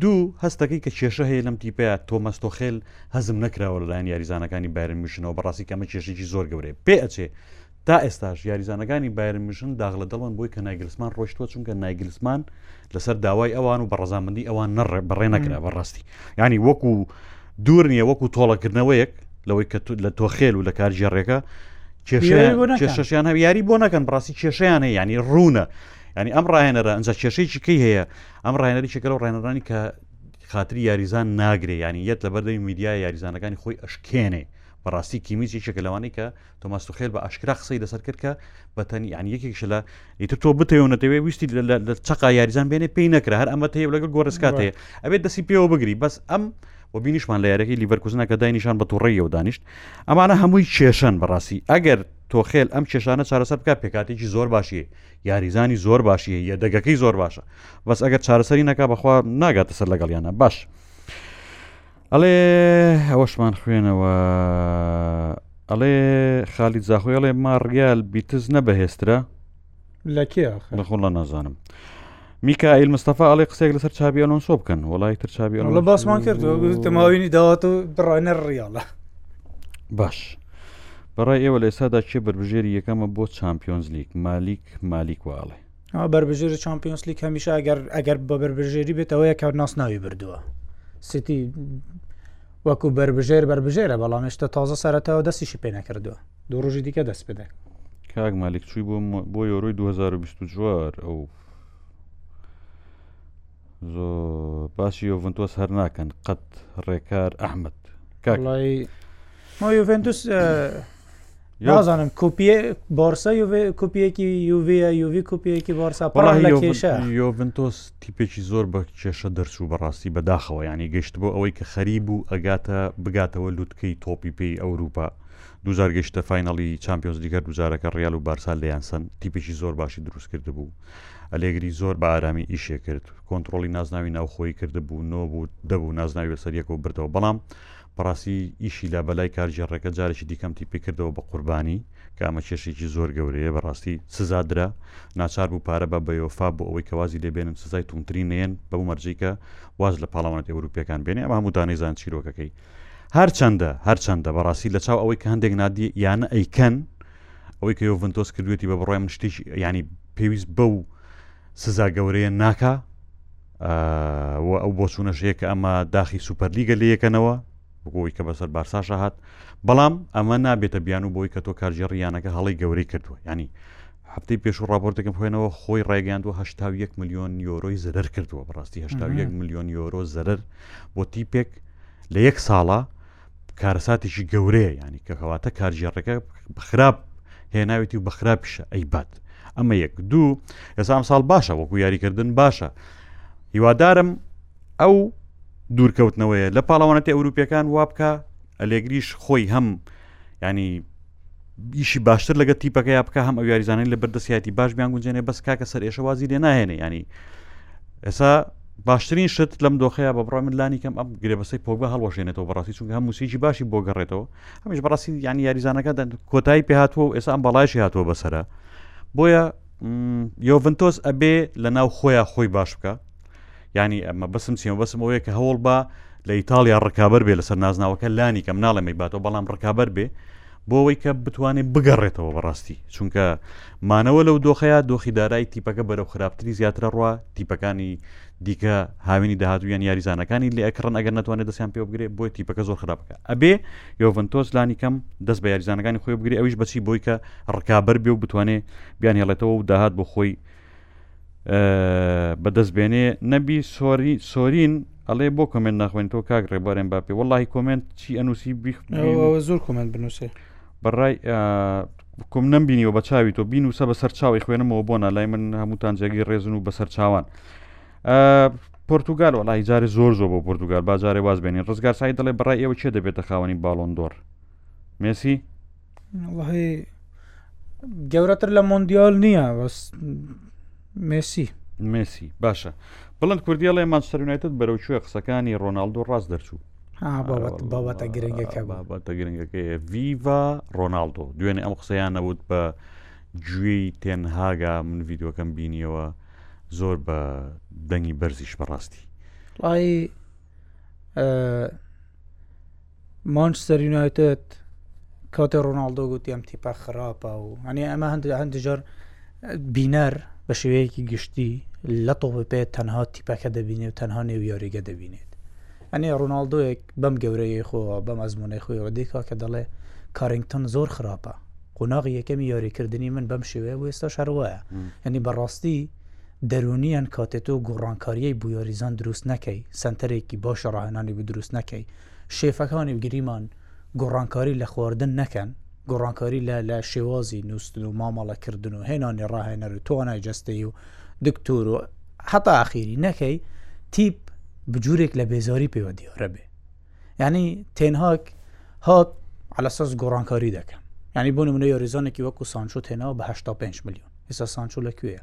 S1: دوو هەستەکەی کە کێشە هەیە لەم تیپەیە تۆمەستۆخێل هەزم نەکراوە لەلایەن یاریزانەکانی بارن میشنەوە بەڕاستی کەمە کێشێکی زۆر گەورەیە پێ ئەچێ تا ئێستاش یاریزانەکانی بایرن میشن داغ لە دڵن بۆی کە نایگلسمان ڕۆشتوە چونکە نایگلسمان لەسەر داوای ئەوان و بە ڕزامەندی ئەوان نەڕێ بەڕێ نەکرا بەڕاستی ینی وەکو دوور نییە وەکو تۆڵەکردنەوەیەک لەوەی کە لە تۆخێل و لە کارژێڕێکە کێشیان هەم یاری بۆ نەکەن بڕاستی کێشیان هەیە ینی ڕوونە ینی ئەم ڕاهێنەرە ئەنج کێشەیەکی کەی هەیە ئەم ڕاهێنەری چێکەکە و ڕێنەرانی کە خااتری یاریزان ناگرێ ینی یەت لە بەردەوی میدیا یاریزانەکانی خۆی ئەشکێنێ بەڕاستی کیمیزیشێکە لەوانی کە تۆماس توخێل بە ئاشکرا قسەی لەسەر کرد کە بەتەنی یان یەکێکش لە ئیتر تۆ بتەوێ نەتەوێ ویستی لە چقا یاریزان بێنێ پێی نەکرا هەر ئەمە هەیە لەگەڵ گۆڕسکات هەیە ئەبێت دەستی پێوە بگری بەس ئەم و بینیشمان لە یارەکەی لیڤەرکوزنا کە داینیشان بە توڕێەوە دانیشت ئەمانە هەمووی کێشەن بەڕاستی ئەگەر تۆخێل ئەم کێشانە چارەسەر بکە پێکاتێکی زۆر باشیە یاریزانی زۆر باشیە یە دەگەکەی زۆر باشە بەس ئەگەر چارەسەری نەکا بەخوا ناگاتە سەر لەگەڵیانە باش. ئەڵێ ئەوەشمان خوێنەوە ئەڵێ خالی زاخۆی ئەڵێ ما ڕیال بیتز نەبەهێسترا
S2: لە کێ
S1: بەخۆڵە نازانم. میکائیل مستەفا ئەڵێ قسێک لەسەر چابی ئەلۆنسۆ بکەن وڵی تر چابی
S2: ئەڵە باسمان کردەوە تەماوینی داوات و بڕانە ڕیاڵە
S1: باش. بەڕای ئێوە لە ئێستادا کێ بربژێری یەکەمە بۆ چمپیۆنز لیک مالیک مالیک واڵێ
S2: بەربژێری چمپیۆنس لیگ هەمیشە ئەگەر ئەگەر بە بەربژێری بێت ئەوەیە کە ناس ناوی بردووە سیتی وەکو بەربژێر بەربژێرە بەڵام هێشتا تازە سەرەتەوە دەستیشی پێ نەکردووە دوو ڕژی دیکە دەست بدە
S1: کاک مالک چووی بۆ بۆ یۆرۆی 2024 ئەو زۆر باشی یۆڤنتۆس هەر ناکەن قەت ڕێکار ئەحمد
S2: یوڤنتوس نازانم کوپی بۆرسە کوپیەکی یوڤە یوڤی کوپیەکی بۆرسا پڕان لە کێشە
S1: یۆڤنتۆس تیپێکی زۆر بە کێشە دەرچوو بەڕاستی بەداخەوە ینی گەشت بۆ ئەوەی کە خەریب و ئەگاتە بگاتەوە لوتکەی تۆپی پێی ئەوروپا دوزار گەشتە فینەڵی چمپیۆنز دیگە دوزارەکە ڕیال و بارسال لەیانسەن تیپێکی زۆر باشی دروست کرد بوو ئەلێگری زۆر بە ئارامی ئیشێ کرد کۆنتترۆلی نازناوی ناوخۆی کردبوو نۆ بوو دەبوو نازناوی لەسەر یەک و بردەوە بەڵام بەڕاستی ئیشی لە بەلای کارژێڕێکە جارێکی دیکەم تیپی کردەوە بە قوربانی کە ئەمە کێشێکی زۆر گەورەیە بەڕاستی سزادرا ناچار بوو پارە بە بەیۆفا بۆ ئەوەی کەوازی لێبێنن سزای تونتری نێن بەو مەرجیکە واز لە پاڵەوانێت ئەوروپیەکان بێنێ ئەمە هەموو دانیزان چیرۆکەکەی هەرچەندە هەرچەندە بەڕاستی لە چاو ئەوەی کە هەندێک نادی یانە ئەیکەن ئەوەی کە یۆڤنتۆس کردوێتی بە بڕای من شتێکی ینی پێویست بەو سزا گەورەیە ناکا و ئەو بۆچوونەشەیە کە ئەمە داخی سوپەرلیگە لە یەکەنەوە بۆی کە بەسەر بارساشە هات بەڵام ئەمە نابێتە بیان و بۆی کە تۆ کارژێڕیانەکە هەڵی گەورەی کردووە ینی هەفتەی پێش و ڕاپۆرتەکەم خوێنەوە خۆی ڕێگەیاندوە هشتا یەک میلیۆن یۆرۆی زەرەر کردووە بەڕاستی هشتا یەک میلیۆن یۆرۆ زەرەر بۆ تیپێک لە یەک ساڵە کارەساتێکی گەورەیە ینی کە کەواتە کارژێڕەکە خراپ هێناوێتی و بە خراپیشە ئەی بات ئەمە یەک دوو ئێسام ساڵ باشە وەکو یاریکردن باشە هیوادارم ئەو دوورکەوتنەوەیە لە پاڵەوانەتی ئەوروپیەکان وابکە ئەلێگریش خۆی هەم ینی ئیشی باشتر لەگە تیپەکەی بکە هەم ئەو یاریزانانی لە بەردەسیاتی باش بیان گونجێنێ بەس کاکە سەر ئێشە وازی لێ ناهێنێ ینی ئێسا باشترین شت لەم دۆخەیە بە بڕای من لانی کەم ئەم گرێبەسەی پۆگبە هەڵوەشێنێتەوە بەڕاستی چونکە هەم موسیجی باشی بۆ گەڕێتەوە هەمیش بەڕاستی یانی یاریزانەکە کۆتایی پێ هاتووە و ئێستا ئەم بەڵایشی هاتووە بەسرە بۆیە یۆڤنتۆس ئەبێ لە ناو خۆیان خۆی باش بکە یانی ئەمە بەسم چیە بەسم ئەوەیە کە هەوڵ بە لە ئیتالیا ڕکابەر بێ لەسەر نازناوەکە لانی کەم ناڵێمەی باتەوە بەڵام ڕکابەر بێ بۆەوەی کە بتوانێت بگەڕێتەوە بەڕاستی چونکە مانەوە لەو دۆخەیە دۆخی دارایی تیپەکە بەرەو خراپتری زیاترە ڕوە تیپەکانی دیکە هاوینی داهاتویان یاریزانەکانی لە ئەکڕن ئەگەر نتوانێت دەستیان پێ بگرێت بۆی تیپەکە زۆر خراپەکە ئەبێ یۆڤنتۆس لانی کەم دەست بە یاریزانەکانی خۆی بگری ئەویش بەچی بۆی کە ڕکابەر بێ و بتوانێت بیان هێڵێتەوە و داهات بۆ خۆی بە دەست بێنێ نەبی سۆری سۆرین ئەڵێ بۆ کمنت ناخوێن تۆ کاک ڕێبارێن باپی وڵی کمنت چی ئەنووسی بیخ
S2: زۆر کمنت بنووسێ
S1: بەڕای کوم نەم بینیەوە بە چاوی تۆ بین وسە بە سەر چاوی خوێنمەوە بۆ نالای من هەمووتان جێگەی ڕێزن و بەسەر چاوان پرتتوگال وڵی جارێ زۆر زۆر بۆ پرتتوگال باجارێ واز بێنین ڕزگار سای دەڵێ بڕای ئێوە چێ دەبێتە خاوەنی باڵۆندۆر مێسی وڵی
S2: گەورەتر لە مۆندیال نییە بەس
S1: مسی مسی باشە بڵند کوردیڵێ ماستەرونایتت بەرەو کوێ قسەکانی ڕۆناالدۆ ڕاست دەرچوو
S2: بابەتە گرنگەکە
S1: بابەتە گرنگەکەیە ڤیڤا ڕۆناالدۆ دوێنێ ئەم قسەیان نەوت بە گوێی تێنهاگا من یددیوەکەم بینیەوە زۆر بە دەنگی بەرزیش بەڕاستی
S2: مانچستەر یونایتد کاتێ ڕۆناالدۆ گوتی ئەم تیپا خراپە و ئەنێ ئەمە هەند هەندجار بینەر بە شێوەیەکی گشتی لە تۆپێ تەنها تیپەکە دەبینێت و تەنها نێو یاریگە دەبینێت ئەنێ ڕۆناالدۆیەک بەم گەورەیە خۆ بەم ئەزمونەی خۆی ڕدیکا کە دەڵێ کارنگتن زۆر خراپە قۆناغی یەکەمی یاریکردنی من بەم شێوەیە بۆ ئێستا شەروایە ئەنی بەڕاستی دەرونیان کاتێتۆ گۆڕانکاریی بویۆریزان دروست نەکەی سنتەرێکی باش ڕاهێنانی بدروست نەکەی شێفەکانی و گریمان گۆڕانکاری لە خواردن نەکەن، گۆڕانکاری لە لە شێوازی نووستن و مامەڵەکردن و هێنانی ڕاهێنەر و توانای جەستەیی و دکتۆر و حتا ئاخیری نەکەی تیپ بجوورێک لە بێزاری پێوە دیارە بێ ینی تێنهاک هات علەسەس گۆڕانکاری دەکەم ینی بۆ منە یۆریزانێکی وەکو سانچۆ تێنەوە بە 5 میلیۆن ئێستا سانچۆ لە کوێە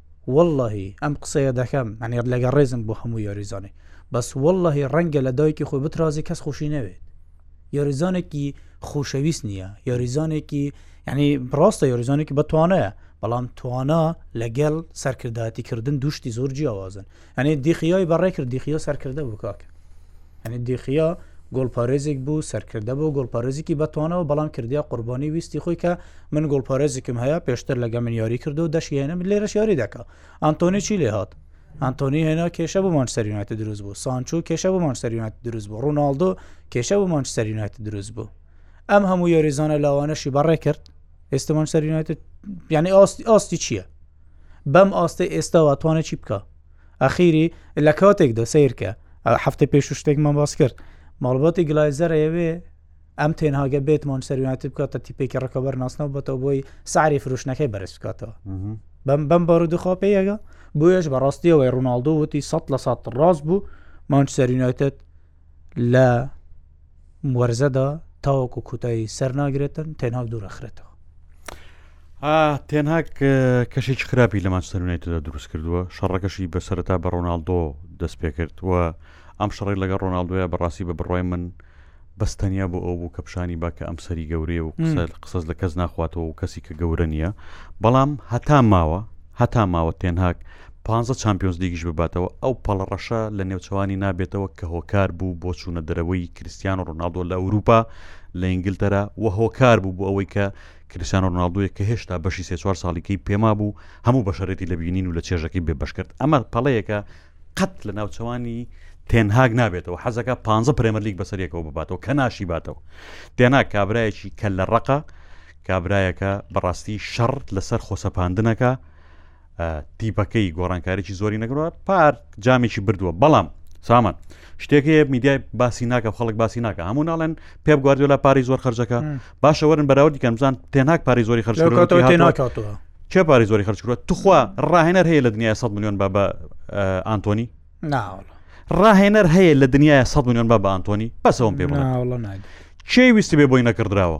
S2: وەڵڵەهی ئەم قسەیە دەکەم یانی لەگەڵ ڕێزم بۆ هەموو یاریزانێک بەس وەڵڵەهی ڕەنگە لە دایکی خۆی بترازێ کەس خۆشی نەوێت یاریزانێکی خۆشەویست نییە یاریزانێکی یعنی ڕاستە یاریزانێکی بەتوانەیە بەڵام توانا لەگەڵ سەرکردایەتیکردن دوشتی زۆر جیاوازن ئەنی دیخیۆی بەڕێ کرد دیخیۆ سەرکردە بوو کاکە ئەنی دیخیۆ گۆڵپارێزێک بوو سەرکردە بۆ گۆڵپارێزیکی بەتوانەوە بەڵام کردیا قوربانی ویستی خۆی کە من گۆڵپارێزیکم هەیە پێشتر لەگە من یاری کردو دەشیێنم لێرە شاری دەکە ئەنتۆنی چی لێ هاات ئەنتۆنی هێنا کێشە بۆ مانسەریونایت دروست بوو سانچو کێشە بۆ مانسەریونایت دروست بوو ڕووناالدۆ کێشە بۆ مانسەریونایت دروست بوو ئەم هەموو یۆریزانە لاوانەشی بەڕێ کرد ئێستەمان سەریونایت یعنی ئاستی ئاستی چییە بەم ئاستەی ئێستاوە توانێت چی بکە ئەخیری لە کاتێکدا سیرکە هەفتە پێش و شتێکمان باس کرد ماڵباتی گلایزەرەیەوێ ئەم تێنهاگە بێت مۆنسەرویات بکاتە تیپێکی ڕکەبەر ناسنەوە بەتەوە بۆی ساری فرۆشنەکەی بەرز بکاتەوە بەم بەم بارودوخوا پێیەگە بۆیش بەڕاستیەوەی ڕووناالدو وتی سە لە سە ڕاست بوو مانچسەرینایتت لە وەرزەدا تاوەکو کوتایی سەر ناگرێتن تێناک دوورەخرێتەوە
S1: تێنهاک کەشێکی خراپی لە ماچتەرونێتدا دروست کردووە شەڕەکەشی بەسەرتا بە ڕۆناالدۆ دەست پێ کرد و ئەم شەڕی لەگە ڕۆناالدۆە بەڕاستی بە بڕای من بەستەنیا بۆ ئەو بوو کە پیشانی با کە ئەم سەری گەورەیە و قسەس لە کەس ناخواتەوە و کەسی کە گەورە نییە بەڵام هەتا ماوە هەتا ماوە تێنهاک پانزە چامپیۆنزلیگیش بباتەوە، ئەو پەڵەڕەشە لە نێوچەوانی نابێتەوە کە هۆکار بوو بۆ چوونە دەرەوەی کریستیانۆ رۆناڵدۆ لە ئەوروپا لە ئینگلتەرا و هۆکار بوو بۆ ئەوەی کە کریستیانۆ رۆناڵدۆیە کە هێشتا بەشی سێ چوار ساڵیکەی پێما بوو هەموو بەشەرێتی لە بینین و لە چێژەکەی بێبەش کرد ئەمە پەڵەیەکە قەت لە ناوچەوانی تێنهاگ نابێتەوە حەزەکە پ پرێمەرلیک بەسەرێکەوە بباتەوە کە ناشی باتەوە تێنا کابراایەکی کە لە ڕقە کابراایەکە بەڕاستی شەڕ لەسەر خۆسەپاندنەکە تیپەکەی گۆڕانکاریی زۆری نەگرەوە پار جامێکی بردووە بەڵام سامان شتێک هەیە میدیای باسی ناکە خەڵک باسی ناکە هەموو ناڵێن پێ گواردیۆ لە پاری زۆر خرجەکە باشە وەرن بەراوردی کەم بزان تێناک پاری زۆری خرج چێ پاری زۆری خرج کردوە توخوا ڕاهێنەر هەیە لە دنیای 100 میلیۆن بە بە ئانتۆنی ڕاهێنەر هەیە لە دنیای 100 میلیۆن بە بە ئانتۆنی بەسەوەم پێ بڵێ چێ ویستی بێ بۆی نەکردراوە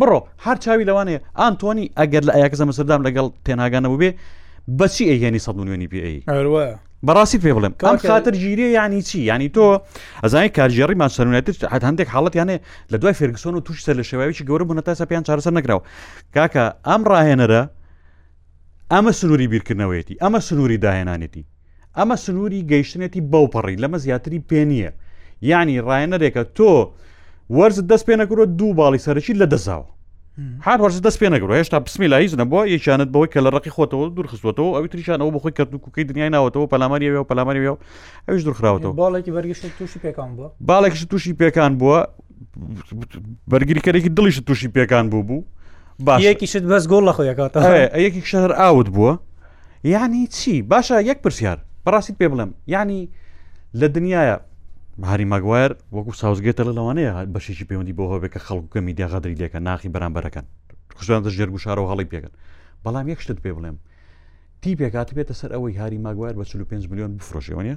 S1: بڕۆ هەر چاوی لەوانەیە ئانتۆنی ئەگەر لە ئەیاکەس ئەمستردام لەگەڵ تێناگانە بووبێ بەچی ئەیهێنی سە ملیۆنی پێ بەڕاستی پێ بڵێم
S2: کام
S1: خاتر گیری ینی چی ینی تۆ ئەزای کارژێڕی ماسەرونەتر حت هەندێک حاڵەتیانێ لە دوای فێرگسۆن و توش سەر لە شێواویی گەورە بوون تاسە پێیان چارەسەر نەکراوە کاکە ئەم ڕاهێنەرە ئەمە سنووری بیرکردنەوەیەتی ئەمە سنووری داهێنانێتی ئەمە سنووری گەیشتنێتی بەوپەڕی لەمە زیاتری پێ نییە یعنی ڕایەنەرێکە تۆ وەرز دەست پێ نەکرۆ دوو باڵی سەرەکی لە دەزاوە هەر وەرز دەست پێ نەگرۆ هێشتا بسمی لایز نەبووە یەکیانت بەوەی کە لە ڕقی خۆتەوە دوورخستوەتەوە ئەوی تریشان ئەو بخۆی کردو کوکەی دنیای ناوەتەوە پەلاماری و پەلاماری و ئەوش دوورخراوەوە
S2: باڵێکی بەرگش تووشی پێکان بووە
S1: باڵێکش تووشی پێکان بووە بەرگریکەرێکی دڵیش تووشی پێکان بوو بوو
S2: باشێکیشت بەس گۆڵ لە خۆیەکات
S1: یەکی شەهر ئاوت بووە یعنی چی باشە یەک پرسیار بەڕاستی پێ بڵێم ینی لە دنیاە هاری ماگوایەر وەکو ساوزگێتە لە لەوانەیە بەشێکی پەیوەندی بۆ هەبێت کە خەڵکوکە میدیا غەدری لێکە ناخی بەرامبەرەکەن خوشدان دەژێر گوشارەوە هەڵی پێگەن بەڵام یەک شتت پێ بڵێم تی پێکات بێتە سەر ئەوەی هاری ماگوایەر بە 45 میلیۆن بفرۆشێوەە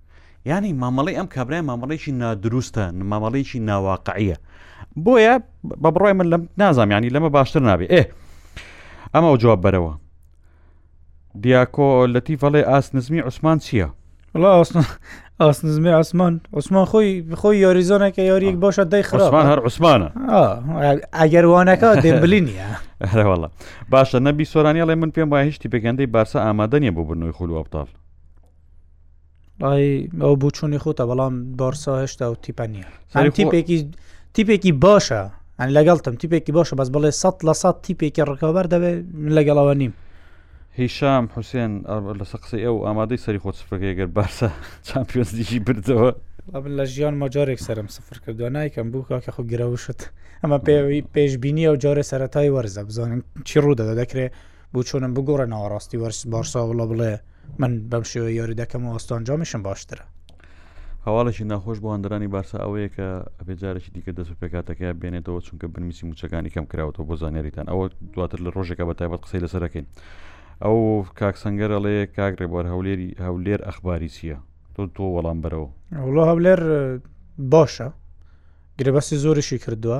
S1: یانی مامەڵی ئەم کابرای مامەڵێکی نادروستە مامەڵێکی ناواقعە بۆیە بە بڕای من لەم نازام ینی لەمە باشتر نابێ ئێ ئەمە و جواب بەرەوە دیاکۆ لەتی فەڵێ ئاس نزمی عوسمان چییە؟
S2: ئاسنزمی ئاسمان عوسمان خۆی خۆی یاریزانەکە یاریەک باشە دای
S1: خرامان هەر عوسمانە
S2: ئەگەر وانەکە دێبلی نیە
S1: هەرواڵە باشە نەبی سۆرانیاڵێ من پێم وایە هیچتی پێگەندەی بارسە ئامادەنیە بۆ بنەوەی خول
S2: وابتال ئەو بۆ چوونی خۆتە بەڵام بارسا هێشتا و تیپە نییە سەری خۆ- تیپێکی تیپێکی باشە ئەن لەگەڵتم تیپێکی باشە بەس بڵێ سە لە سە تیپێکی ڕکەوبەر دەبێت من لەگەڵەوە نیم
S1: هیشام حوسێن ئەر- لەسەر قسەی ئەو ئامادەی سەری خۆت سفرەکەی گەر بارسا چمپیۆنز لیگی بردەوە وە من
S2: لە ژیان ماجارێک سرم سفر کردووە نایکەم بوو کاکە خۆ گرەوشت ئەمە پێوی پێشببینی ئەو جارێ سەتای وەرزە بزانین چی ڕوودەدا دەکرێت بۆ چۆنم بگۆڕە ناوەڕاستی وەرس بارسا وڵە بڵێ من بەم شێوە یۆری دەکەم و ئۆستۆن جۆمیشم باشترە
S1: هەواڵێکی ناخۆش بۆ هەندرانی بارسا ئەوەیە کە ئەبێجارێکی دیکە دەست و پێکاتەکە بێنێتەوە چونکە بنمیسی موچەکانی کەم کراوەەوە بۆ زانیاریتان ئەوە دواتر لە ڕۆژێکە بە تایبەت قسەی لەسەرەکەین ئەو کاک سنگەر ئەڵەیە کاگرێ بۆر هەولێری هەولێر ئەخباری چییە تۆ تۆ وەڵام بەرەوە
S2: ئەوڵۆ هەولێر باشە گربەسی زۆریشی کردووە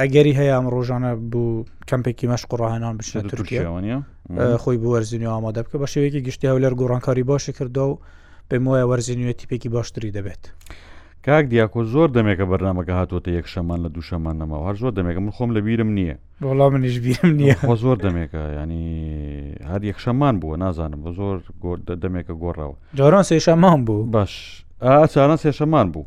S2: ئەگەری هەیە ئەم ڕۆژانە بوو کەمپێکی مەشق ڕاهێنان بچێت تورکیاوانە خۆی بۆ وەرزینی ئامادە بکە بە شێوەیەکی گشتی هەولەر گۆڕانکاری باشی کردو و پێم وایە وەرزینیوێت تیپێکی باشتری دەبێت.
S1: کاک دیاکۆ زۆر دەمێکە بەرنمەکە هاتووەتە یەک شەمان لە دووشەمان نەماوە هەر زۆر دەمێکە من خۆم لە بیرم نییە
S2: وڵا منیش بیرم نییە
S1: خۆ زۆر دەمێکە ینی هەر یەک شەمان بووە نازانم بە زۆر دەمێکە گۆڕاوە
S2: جاران سێشەمان بوو
S1: باش ئاچاران سێشەمان بوو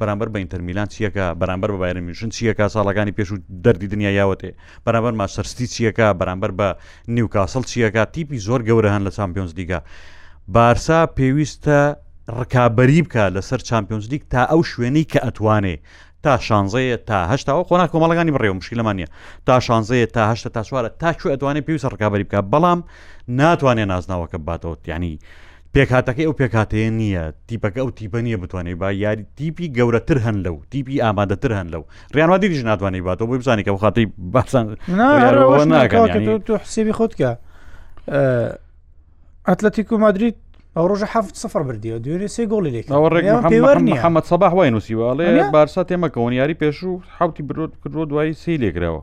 S1: بەرامبەر بە ئینتەر میلان چییەکا، بەرامبەر بە بایرن میونشن چییەکا، ساڵەکانی پێش و دەردی دنیا یاوەتێ، بەرامبەر ماچستەر ستی چییەکا، بەرامبەر بە نیوکاسڵ چییەکا، تیپی زۆر گەورە هەن لە چامپیۆنز لیگا. بارسا پێویستە ڕکابەری بکات لەسەر چامپیۆنز لیگ تا ئەو شوێنەی کە ئەتوانێ تا شانزەیە تا هەشتاوە قۆناغ کۆمەڵەکانی بڕێوە مشکلەمان نییە تا شانزەیە تا هەشتا تا چوارە تا کوێ ئەتوانێت پێویستە ڕکابەری بکات بەڵام ناتوانێت نازناوەکە باتەوە یعنی پێکهاتەکەی ئەو پێکهاتەیە نییە تیپەکە ئەو تیپە نییە بتوانێت با یاری تیپی گەورەتر هەن لەو تیپی ئامادەتر هەن لەو ڕیانوادیش ناتوانانی باتەوە بۆی بزانانی کە خاتی باسان
S2: حسێبی خۆتکە ئەتلەتیک و مادریت ئەو ڕۆژە هەفت سفر بردیەوە دوێنێ سێ گۆڵی لێک
S1: محەممەد سەباح وای نووسیوەڵێ بارسا تێمەکەون یاری پێشوو حوتی برۆت کردوە دوایی سی لێکراوە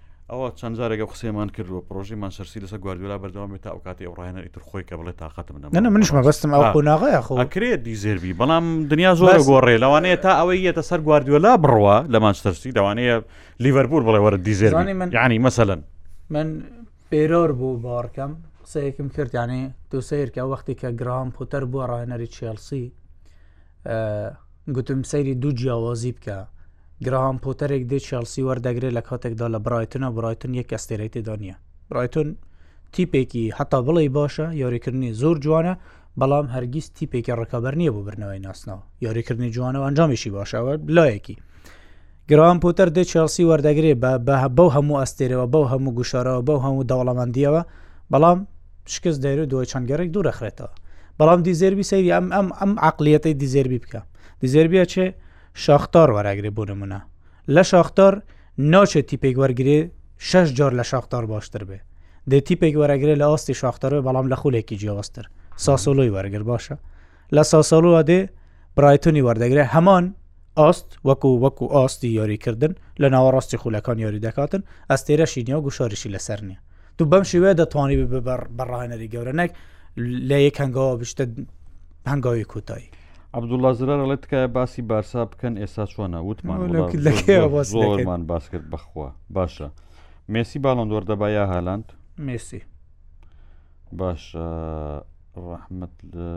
S1: ئەوە چەند جارێک ئەو قسەیەمان کردووە پرۆژەی مانچەرسی لەسەر گواردیۆلا بەردەوام بێت تا ئەو کاتەی ئەو ڕاهێنەر ئیتر خۆی کە بڵێ تاقەتم نەما
S2: نە نە منیش مەبەستم ئەو آه. قۆناغەیە خۆ
S1: ئەکرێت دیزێربی بەڵام دنیا زۆر
S2: بەس-
S1: گۆڕێ لەوانەیە تا ئەوەی یەتە سەر گواردیۆلا بڕوا لە مانچەرسی لەوانەیە لیڤەرپوول بڵێ وەرە
S2: زانی
S1: دیزێربی
S2: من-
S1: یعنی مەسەلەن
S2: من پێرۆر بوو باڕکەم قسەیەکم کرد یانێ تۆ سیرکە وەختی کە گرام پوتەر بووە ڕاهێنەری چێلسی ئە، گوتم سەیری دوو جیاوازی بکە، گراهام پۆتەرێک دێت چێڵسی وەردەگرێت لە کاتێکدا لە برایتنە، برایتن یەک ئەستێرەی تێدا نییە. برایتن تیپێکی هەتا بڵێی باشە، یاریکردنی زۆر جوانە، بەڵام هەرگیز تیپێکی ڕکابەر نییە بۆ بردنەوەی ناسناو. یاریکردنی جوانە و ئەنجامیشی باشە، ئەوە لایەکی. گراهام پۆتەر دێت چێڵسی وەردەگرێت بە بەو هەموو ئەستێرەوە، بەو هەموو گوشارەوە، بەو هەموو دەوڵەمەندییەوە، بەڵام شکست دەیرو دوای چەند گەڕێک دوو دەخرێتەوە بەڵام دیزێربی سەیری ئەم ئەم ئەم عقلیەتی دیزێربی بکە دیزێربیە چێ شاختار وەراگرێ بۆ نمونە لە شاختار ناچێت تیپێک وەرگێ شش جار لە شاختار باشتر بێ دێ تیپێک وەرەگرێ لە ئاستی شاختەرەوە بەڵام لە خولێکی جیاوازتر ساسۆلۆی وەرگر باشە لە ساسۆڵوە دێ برایتونی وەردەگرێ هەمان ئاست وەکو وەکو ئاستی یاریکردن لە ناوەڕاستی خولەکان یاری دەکاتن ئەستێرەشی نیە و گوشاریشی لەسەر نیە تو بەم شێوەیە دەتوانی بەڕانەری گەورە نەک لە یەک هەنگاوە بشتە هەنگاوی کوتایی
S1: عبدوڵە زرار ڵێت تکایە باسی بارسا بکەن ئێستا چۆنە وتمانمان
S2: باس
S1: کرد بخوا باشە مێسی باڵندۆر دەبا یا هالاند
S2: مێسی
S1: باشە ڕەحمت لە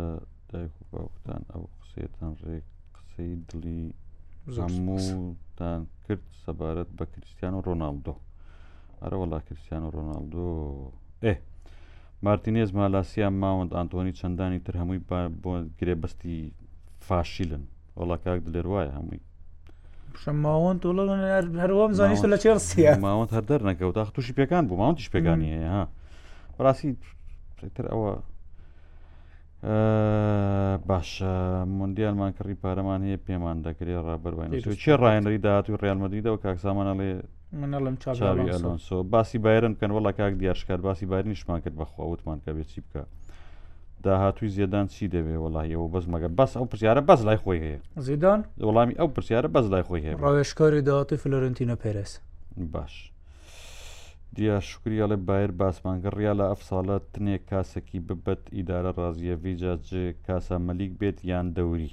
S1: دایک و باوکتان ئەو قسەتان ڕێک قسەی دڵی هەمووتان کرد سەبارەت بە کریسیان و ڕۆناالدۆ ئەرە وڵا کریسیان و ڕۆناالدۆ ئێ مارتینێز مالاسیان ماوەند ئەنتۆنی چەندانی تر هەمووی بۆ گرێبەستی فاشیلن وڵا کاک دلێر وایە هەمووی
S2: شەماوەند تۆڵە هەروەم زانیش لە چێڵسیە
S1: ماوەند هەر دەر نەکەوت ئاخ تووشی پێکان بوو ماوەندیش پێکانی هەیە ها ڕاستی تر ئەوە باشە مندیالمان کڕی پارەمان هەیە پێمان دەکرێت ڕابەر
S2: وای
S1: چێ ڕایەنەری داهاتوی ڕیالمەدیدەوە کاکسامانە
S2: لێ منڵم
S1: چاوی ئەلۆنسۆ باسی بایرن بکەن وڵا کاک دیارشکار باسی بارنیشمان کرد بەخوا وتمان کە بێت چی بکە داهاتوی زێدان چی دەوێ وڵی ئەوە بەس مەگە بەس ئەو پرسیارە بەس لای خۆی هەیە
S2: زیدان
S1: وڵامی ئەو پرسیارە بەس لای خۆی هەیە
S2: ڕاوێشکاری داهاتی فلۆرنتینە پێرس
S1: باش دیا شکریاڵێ بایر باسمانگە ڕیا لە ئەف ساڵە تنێک کاسەکی ببەت ئیدارە ڕازیە ڤیجا جێ کاسە مەلیک بێت یان دەوری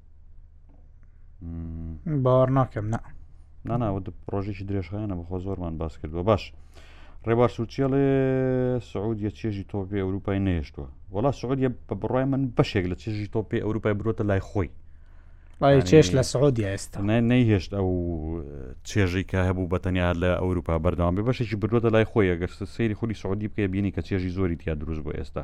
S1: باوەڕ ناکەم
S2: نا
S1: ناناوە پرۆژێکی درێژخایانە بەخۆ زۆرمان باس کردووە باش ڕێبار سوچێڵێ سعودیە چێژی تۆپی ئەوروپای نهێشتووە وڵا سعودیە بە بڕای من بەشێک لە چێژی تۆپی ئەوروپای برۆتە لای خۆی لای
S2: چێش لە سعودی ئێستا
S1: نەیهێشت ئەو چێژی کە هەبوو بە تەنیا لە ئەوروپا بەردەوام بێ بەشێکی بردوۆتە لای خۆی ئەگەر سەیری خودی سعودی بکە بینی کە چێژی زۆری تیا دروست بۆ ئێستا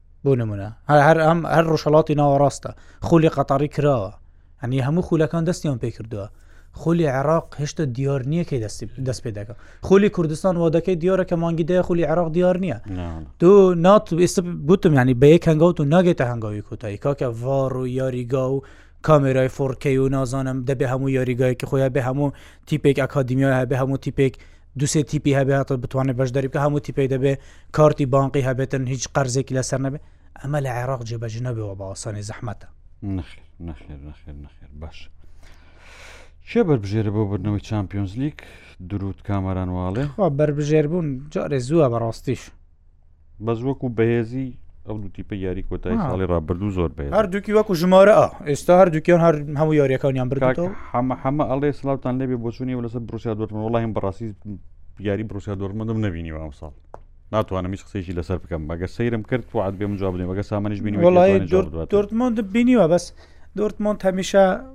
S2: بۆ نمونە هەر ئەم هەر ڕۆژهڵاتی ناوەڕاستە خولی قەتاری کراوە هەنی هەموو خولەکان دەستیان پێ کردووە خولی عێراق هێشتا دیار نییە کە دەستی دەست پێ دەکە خولی کوردستان وە دەکەی دیارە کە مانگی دای خولی عێراق دیار نییە تو نات ئێستا گوتم ینی بە یەک هەنگاوت و ناگێتە هەنگاوی کوتایی کاکە ڤار و یاریگا و کامێرای فۆڕکەی و نازانم دەبێ هەموو یاریگایەکی خۆی هەبێ هەموو تیپێک ئەکادیمیا هەبێ هەموو تیپێک دوسێ تیپی هەبێ هاتە بتوانێت بەشداری بکە هەموو تیپی دەبێ کارتی بانقی هەبێتن هیچ قەرزێکی لەسەر نەبێ ئەمە لە عێراق جێبەج نەبێەوە بە ئاسانی زەحمەتە
S1: نخێر نخێر نخێر نخێر باش. چێ بەربژێرە بۆ بردنەوەی چمپیۆنز لیک دروود کامەران واڵێ
S2: خوا بەربژێر بوون جارێ زووە بەڕاستیش
S1: بەس وەکو بەهێزی ئەو دوو تیپە یاری کۆتایی ساڵی ڕابردوو زۆر بێت
S2: هەردووکی وەکو ژمارە ئێستا هەردووکیان هەر هەموو یاریەکانیان بردەوە
S1: حەمە حەمە ئەڵێ سلااوان لێبێ بۆچونی و لەسەر بروسیا دۆرمن وڵایم بەڕاستی یاری بروسیا دۆرمەندم نبینی ئەم ساڵ ناتوانم هیچ قسەیشی لەسەر بکەم بەگە سەیرم کرد وعات بێم جواب دێ بەگە سامانش بینی
S2: دۆرتمۆند بینیوە بەس دۆرتمۆند هەمیشە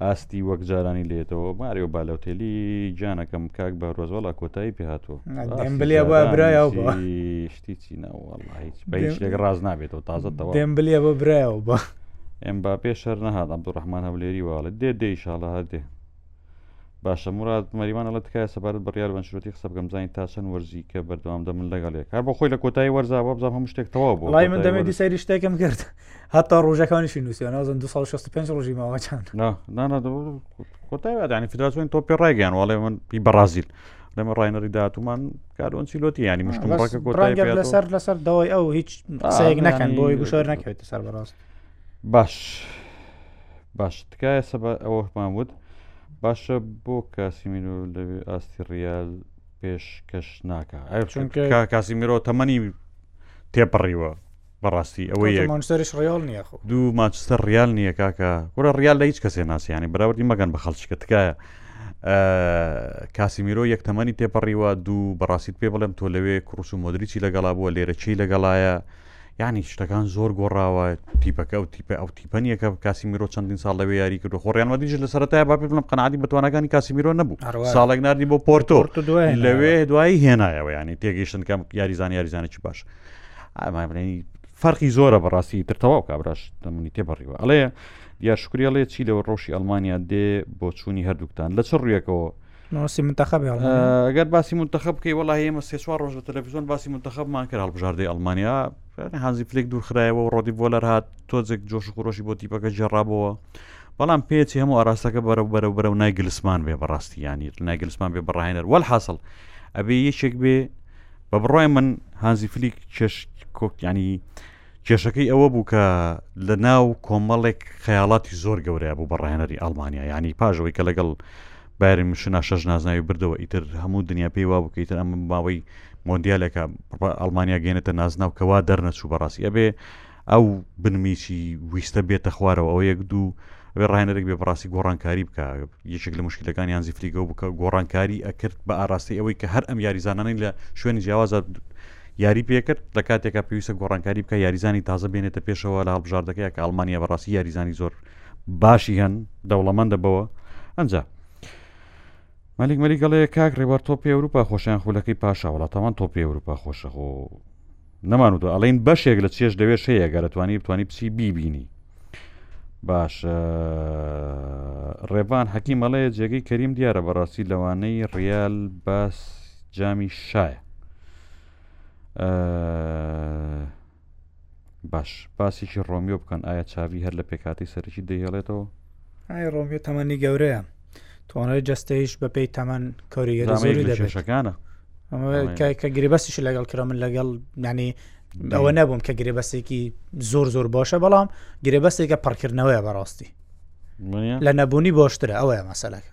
S1: ئاستی وەک جارانی لێتەوە ماریۆ بالۆتێلی گیانەکەم کاک بەرۆز وەڵا کۆتایی پێ
S2: هاتووە دێمبلێ بە برایەوە بە
S1: شتی چی ناوەڵا هیچ بە هیچ شتێک ڕاز نابێتەوە تازە
S2: تەوە دێمبلێ بە برایەوە بە
S1: ئەم با پێ شەر نەهات عبدڕحمان هەولێری واڵێت دێ دێ شاڵە هەر دێ باشە مرات مەریوان ئەڵە تکایە سەبارەت بڕیار بەنشرەتی قسە بکەم زانین تا چەند وەرزی کە بەردەوام دە من لەگەڵێک هەر بۆ خۆی لە کۆتایی وەرزا بەبزانام هەم شتێک تەواو بۆ
S2: لای من دەمێ دیسەری شتێکم کرد هەتا ڕژەکانیشی نووسیان نازن 265 ڕژی
S1: ماوەچان کۆتایدانی فدراسیۆن تۆ پێ ڕایگەیان وڵێ من پی بەڕازیل لەمە ڕایەنەری دااتومان کارۆن چیلۆتی ینی مشتم ڕەکە کۆتای
S2: لەسەر لەسەر دەوای ئەو هیچ قسەیەک نەکەن بۆی گوشار نەکەوێت سەر بەڕاست
S1: باش باش تکایە سە ئەوەمان وت باشە بۆ کاسیمینۆ لەوێ ئاستی ڕیال پێش کەش ناکە چونکە کاسیمیرۆ تەمەنی تێپەڕیوە بەڕاستی ئەوەی
S2: مانچستەرش ڕیال نییە خۆ
S1: دوو ماچستەر ڕیال نییە کاکە وەرە ڕیال لە هیچ کەسێ ناسیانی بەراوردی مەگەن بە خەڵچکە تکایە کاسیمیرۆ یەک تەمەنی تێپەڕیوە دوو بەڕاستیت پێ بڵێم تۆ لەوێ کوڕش و مۆدریی لەگەڵا بووە لێرە چی لەگەڵایە یعنی شتەکان زۆر گۆڕاوە تیپەکە و تیپە ئەو تیپەنیەکە کاسیمیرۆ چەندین ساڵ لەوێ یاری کرد خۆڕیانمەدیژ لە سەرەتای با بڵم قەنعادی بەتوانەکانی کاسیمیرۆ نەبوو ساڵێک نردی بۆ پۆرتۆ لەوێ دوایی هێنایەوە ینی تێگەیشتنکەم یاریزان یاریزانێکی باش فەرقی زۆرە بەڕاستی تر تەواو کابراش دەمونی تێبڕیوە ئەڵێ یا شکری ئەڵێ چی لەوە ڕۆژی ئەلمانیا دێ بۆ چووی هەردووکتان لە چ ڕویەکەوە
S2: نوسی منتەخە
S1: گەر باسی منتەخە بکەی وڵی ئێمە سێ چوار ڕۆژ لە تەلەڤزیۆن باسی منتەخەبمان کرد هەڵبژاردەی ئەلمانیا هازی فلێک دوورخرایەوە ڕۆدی بۆلەر هاات تۆزێک جۆش خۆشی بۆ تیپەکە جێڕابەوە بەڵام پێچی هەموو ئاراستەکە بەرەو بەرەو بەرەو نایگلسمان بێ بەڕاستی ینی نایگلسمان بێ بەڕاهێنەر وەل حاصل ئەبێ یەکێک بێ بە بڕای من هانزی فلیک کێش کۆکیانی کێشەکەی ئەوە بوو کە لە ناو کۆمەڵێک خەیاڵاتی زۆر گەورەیە بوو بە ڕاهێنەری ئەلمانیا ینی پاژەوەی کە لەگەڵ بارم مشنا شەش نازناوی بردەوە ئیتر هەموو دنیا پێی وا بکەیت ئەم باوەی مۆندیالەکە ئەلمانیا گەێنێتە نازناو کەوا دەرنەچوو بەڕاستی ئەبێ ئەو بنمیچی ویستە بێتە خوارەوە ئەو یەک دوو ئەوێ ڕاهێنەرێک بێ بەڕاستی گۆڕانکاری بکە یەکێک لە مشکلەکانی یانزی فلیگە بکە گۆڕانکاری ئەکرد بە ئاراستەی ئەوەی کە هەر ئەم یاریزانانی لە شوێنی جیاوازە یاری پێکرد لە کاتێکا پێویستە گۆڕانکاری بکە یاریزانی تازە بێنێتە پێشەوە لە هەڵبژاردەکەی کە ئەڵمانیا بەڕاستی یاریزانی زۆر باشی هەن دەوڵەمەندە بەوە ئەنجا مەلیک مەلیک ئەڵێ کاک ڕێبوار تۆپی ئەوروپا خۆشیان خولەکەی پاشا وڵاتەوان تۆپی ئەوروپا خۆشە خۆ نەمان و دو ئەڵین بەشێک لە چێش لەوێ شەیە گەرەتوانی بتانی بچی بیبینی باش ڕێبان حەکی مەڵەیە جێگەی کەریم دیارە بەڕاستی لەوانەی ڕیال باس جامی شایە باش باسێکی ڕۆمیۆ بکەن ئایا چاوی هەر لە پێکاتی سەرەکی دەهێڵێتەوە
S2: ئای ڕۆمیۆ تەمەنی گەورەیە تۆنەی جستەیش بەپی تەمەەن
S1: کۆریگەشەکانە
S2: کە گرێبەستیش لەگەڵ کرا من لەگەڵ نانی ئەوە نەبووم کە گرێبەستێکی زۆر زۆر باشە بەڵام گرێبەستێکە پڕکردنەوەیە بەڕاستی لە نەبوونی باشترە ئەوەیە مەسەلەکە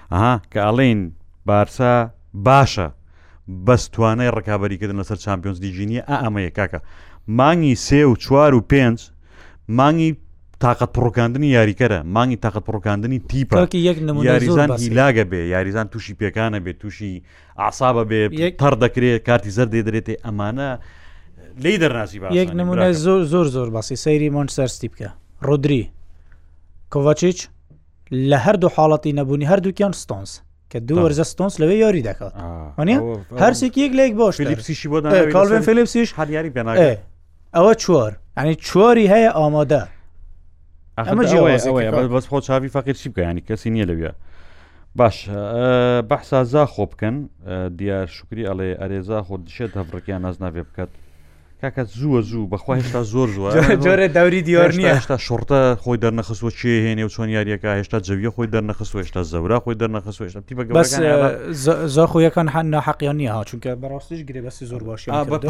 S1: ئەها کە ئەڵێین بارسا باشە بەس توانای ڕکابەریکردن لەسەر چمپیۆنز لیگی نیە ئا ئەمەیە کاکە مانگی سێ و چوار و پێنج مانگی تااقەت پڕکاندنی یاریکەرە مانگی تااقەت پڕکاندنی تیپە یاریزان هیلاگە بێ یاریزان تووشی پێکانە بێ تووشی ئاسابە بێ تەڕ دەکرێت کارتی زەر دێ دەرێتێ ئەمانە لی دەرناسی
S2: یەک نمونە زۆر زۆر زۆر باسی سەیری مۆنسەرستی بکە ڕۆدری کۆڤچیچ لە هەردوو حاڵەتی نەبوونی هەردووکیان ستۆنس کە دوو وەرزە ستۆنس لەوێ یاری دەکات هەرسێک یەک لێک بۆش
S1: فلیپسیشی بۆ
S2: کاڵێن فلیپسیش
S1: هەریاری پێ
S2: ئەوە چۆر ئەنی چۆری هەیە ئامادە
S1: ئەمە جیەوە بەس خۆ چاوی فەقیر چی بکەیانی کەسی نییە لەوە باش بەحسا زاخۆ بکەن دیار شکری ئەڵێ ئەرێزا خۆ دشێت هەفڕکیان نازناێ بکات کاکە زووە زوو بەخوا هێشتا زۆر زووە
S2: جۆرە دەوری دیۆر نیە
S1: هێشتا شڕتە خۆی دەرنەخستوە چێ هێنێ و چۆن یاریەکە هێشتا جەویە خۆی دەرنەخست هێشتا زەورا خۆی دەرنەخست هێشتا
S2: تیبە زۆر خۆیەکان هەن ناحقیان نیە ها چونکە بەڕاستیش گرێ بەسی زۆر باش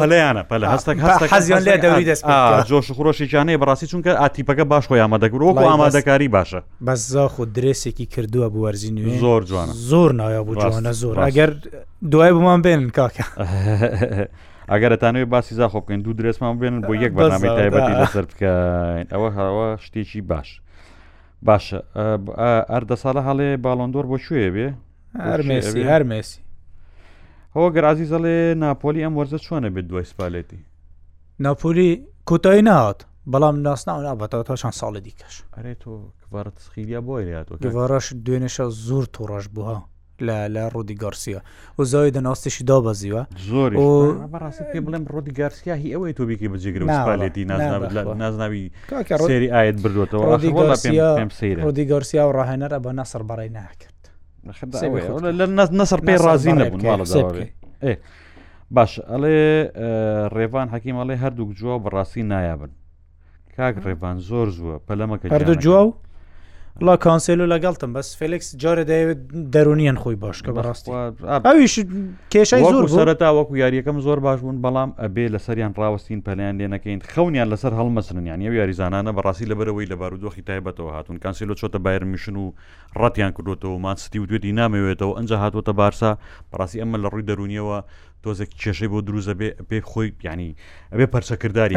S1: پەلیانە پەل هەستێک
S2: حەزیان لێ دەوری دەست
S1: جۆش خۆشێکیانەیە بەڕاستی چونکە ئاتیپەکە باش خۆی ئامادەگرەوە بۆ ئامادەکاری باشە
S2: بەس زاخۆ درێسێکی کردووە بوەرزی نوێ
S1: زۆر جوان
S2: زۆر نایە بوو جوانە زۆر ئەگەر دوای بمان بێن کاکە
S1: ئەگەر دەتانوێت باسی زاخۆ بکەین دوو درێسمان بێن بۆ یەک بەنامی تایبەتی لەسەر بکەین ئەوە هەوە شتێکی باش باشە ئەردە ساڵە هەڵێ باڵندۆر بۆ کوێ بێ
S2: هەرمێسی هەرمێسی
S1: هەوە گەرازی زەڵێ ناپۆلی ئەم وەرزە چۆنە بێت دوای سپالێتی
S2: ناپۆلی کۆتایی نهات بەڵام ناسناون ئابەتەوە تا چەند ساڵی دیکەش
S1: ئەرێ تۆ کڤارە تسخیلیا بۆ
S2: یاتوەڕش دوێنێشە زۆر تۆڕەش بووە لە لە ڕودی گۆرسیا و زۆی دەنۆستیشی دۆ بەزیوە
S1: زۆر ڕاستی پێ بڵێم ڕۆدی گارسیا هی ئەوەی تۆ بیکەی بەجێگرە پالێتی نازناوی سێری ئاەت بردوێتەوە
S2: ڕۆدی گۆرسیا و ڕاهێنەر ئە بە نەسەر بەڕێ ناکرد
S1: نەسەر پێ ڕازی نەبوون باش ئەڵێ ڕێوان حەکیمەڵێ هەردووک جووە بەڕاستی نایابن کاک ڕێبان زۆر زووە پەلەمەکە
S2: هەردوو جووا و ڵا کانسێلو لەگەڵتم بەس فلکس جارە دەیەوێت دەرونیان خۆی باشکە بەڕاستی ئەویش کێشای زۆر
S1: سەرتا وەکو یاریەکەم زۆر باش بوون بەڵام ئەبێ لەسەریان ڕاوستین پەلیان لێ نەکەین خەونیان لەسەر هەڵمەسننیان یو یاریزانانە بەڕاستی لەبەرەوەی لە بارودۆخی تایبەتەوە هاتون کانسیلو چۆتە بایر میشن و ڕەتیان کردوێتەوە ماستی و دوێتی نامەوێتەوە ئەنج هاتوۆتە بارسا بەڕاستی ئەمە لە ڕووی دەرونیەوە تۆزێک کێشەی بۆ دروست دەبێ پێ خۆی یعنی ئەبێ پەرچەکرداری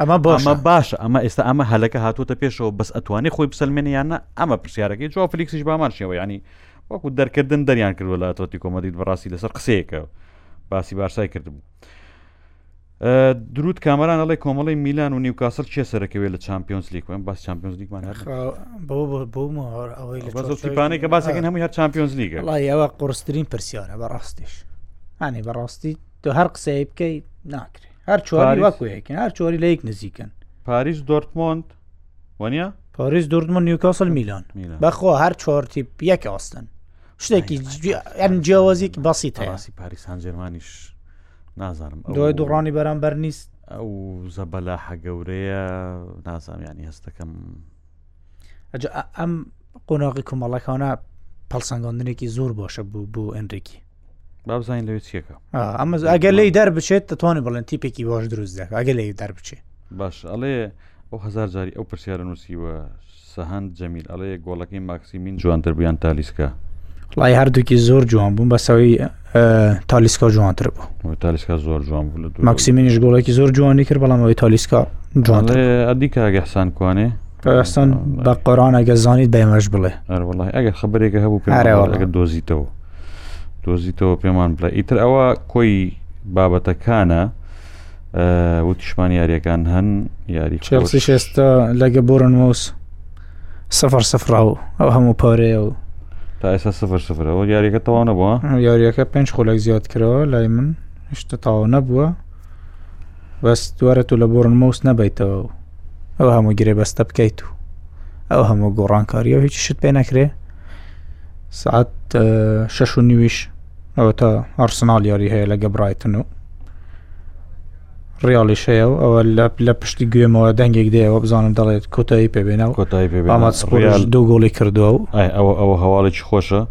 S2: ئەمە
S1: باشە باش ئەمە ئێستا ئەمە هەلەکە هاتوۆتە پێشەوە بەس ئەتوانی خۆی بسەلمێنیانە ئەمە پرسیارەکەی جواب فلیکسیش بامانشەوە ینی وەکو دەرکردن دەریان کردووە لە تۆتی کۆمەدیت بەڕاستی لەسەر قسەیەکە باسی بارسای کردبوو درود کامەران ئەڵێ کۆمەڵی میلان و نیوکاسل چێ سەرەکەوێت لە چمپیۆنز لیک من باس چمپیۆنز لیکمان بۆمەوەیپانەی کە باسەکەن هەمووی هەر چمپیۆنز لیگە
S2: ئەوە قڕسترین پرسیارە بە ڕاستیش هەنێ بە ڕاستی تۆ هەر قسەی بکەی ناکرێت هەر چواری وەکوەکەن هەر چۆری لە یەک نزیکن
S1: پاریس دۆرتمۆند وەنیە
S2: پاریس دۆرتمۆند نیوکاسل میلان بەخۆ هەر چۆرتی یەک ئاستن شتێکی ئەم جیاوازیک بەسی تاسی
S1: پاریسان جەرمانیش نازانم
S2: دوای دوو ڕانی بەرامبەر نیست
S1: ئەو زەبەلا حەگەورەیە نازانیانی هەستەکەم ئەجا
S2: ئەم قۆناغی کومەڵەکانە پەڵسەنگاندنێکی زۆر باشە بوو بۆ ئەندێکی
S1: بابزانین لەوێ چیەکە
S2: ئەمە ئەگەر لی دەربچێت دەتوانێت بڵێن تیپێکی باش دروست دەکە ئەگە لی دەربچێت
S1: باش ئەڵێ ئەو هزار جاری ئەو پرسیارە نووسیوە سەهەند جەمیل ئەڵێ گۆڵەکەی ماکسیمین جوانتر بوو یان
S2: تالیسکا وڵای هەردووکی زۆر جوان بوون بەسەوەی تالیسکا جوانتر بوو
S1: تالیسکا زۆر جوان بوو
S2: ماکسیمینش گۆڵێکی زۆر جوانی کرد بەڵام ئەوەی تالیسکا جوانتر
S1: ئەدی کاگە حسان کوانێ
S2: ئەستان بە قۆران ئەگە زانیت بەمەش بڵێ
S1: ئەروەڵی ئەگە خبرێکە هەبوو پێگە دۆزیتەوە دۆزیتەوە پێمان بڵێ ئیتر ئەوە کۆی بابەتەکانە وتیشمان یاریەکان هەن یاری
S2: چێڵسی شێستا لەگە بۆرن مۆس سفر سفرا و ئەو هەموو پارەیە و
S1: تا ئێستا سفر سفرەوە یاریەکە تەوا نەبووە
S2: یاریەکە پێنج خۆلێک زیاد کرەوە لای من شتە تاوا نەبووە بەس دوارە تو لە بۆرن مۆس نەبیتەوە و ئەو هەموو گرێ بەستە بکەیت و ئەو هەموو گۆڕانکاریەوە هیچ شت پێ نەکرێ سعات شش و نویش ئەوە تا ئارسنال یاری هەیە لە گەبرایتن و ڕیاڵیش هەیە و ئەوە لە پشتی گوێمەوە دەنگێک دەیەوە بزانم دەڵێت کۆتایی پێبێنە و
S1: کۆتایی پێ ئامات سپۆریش
S2: دوو گۆڵی کردووە و
S1: ئەوە ئەوە هەواڵێکی خۆشە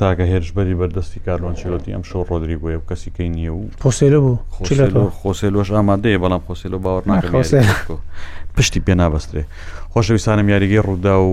S1: تاکە هێرشبەری بەردەستی کارلۆنچلۆتی ئەم شەو ڕۆدری بۆیە و کەسیکەی نییە و
S2: خۆسێلە بوو
S1: خۆسێلۆش ئامادەیە بەڵام خۆسێلۆ باوەڕ ناکە پشتی پێ نابەسترێ خۆشەویستانم یاریگەی ڕوودا و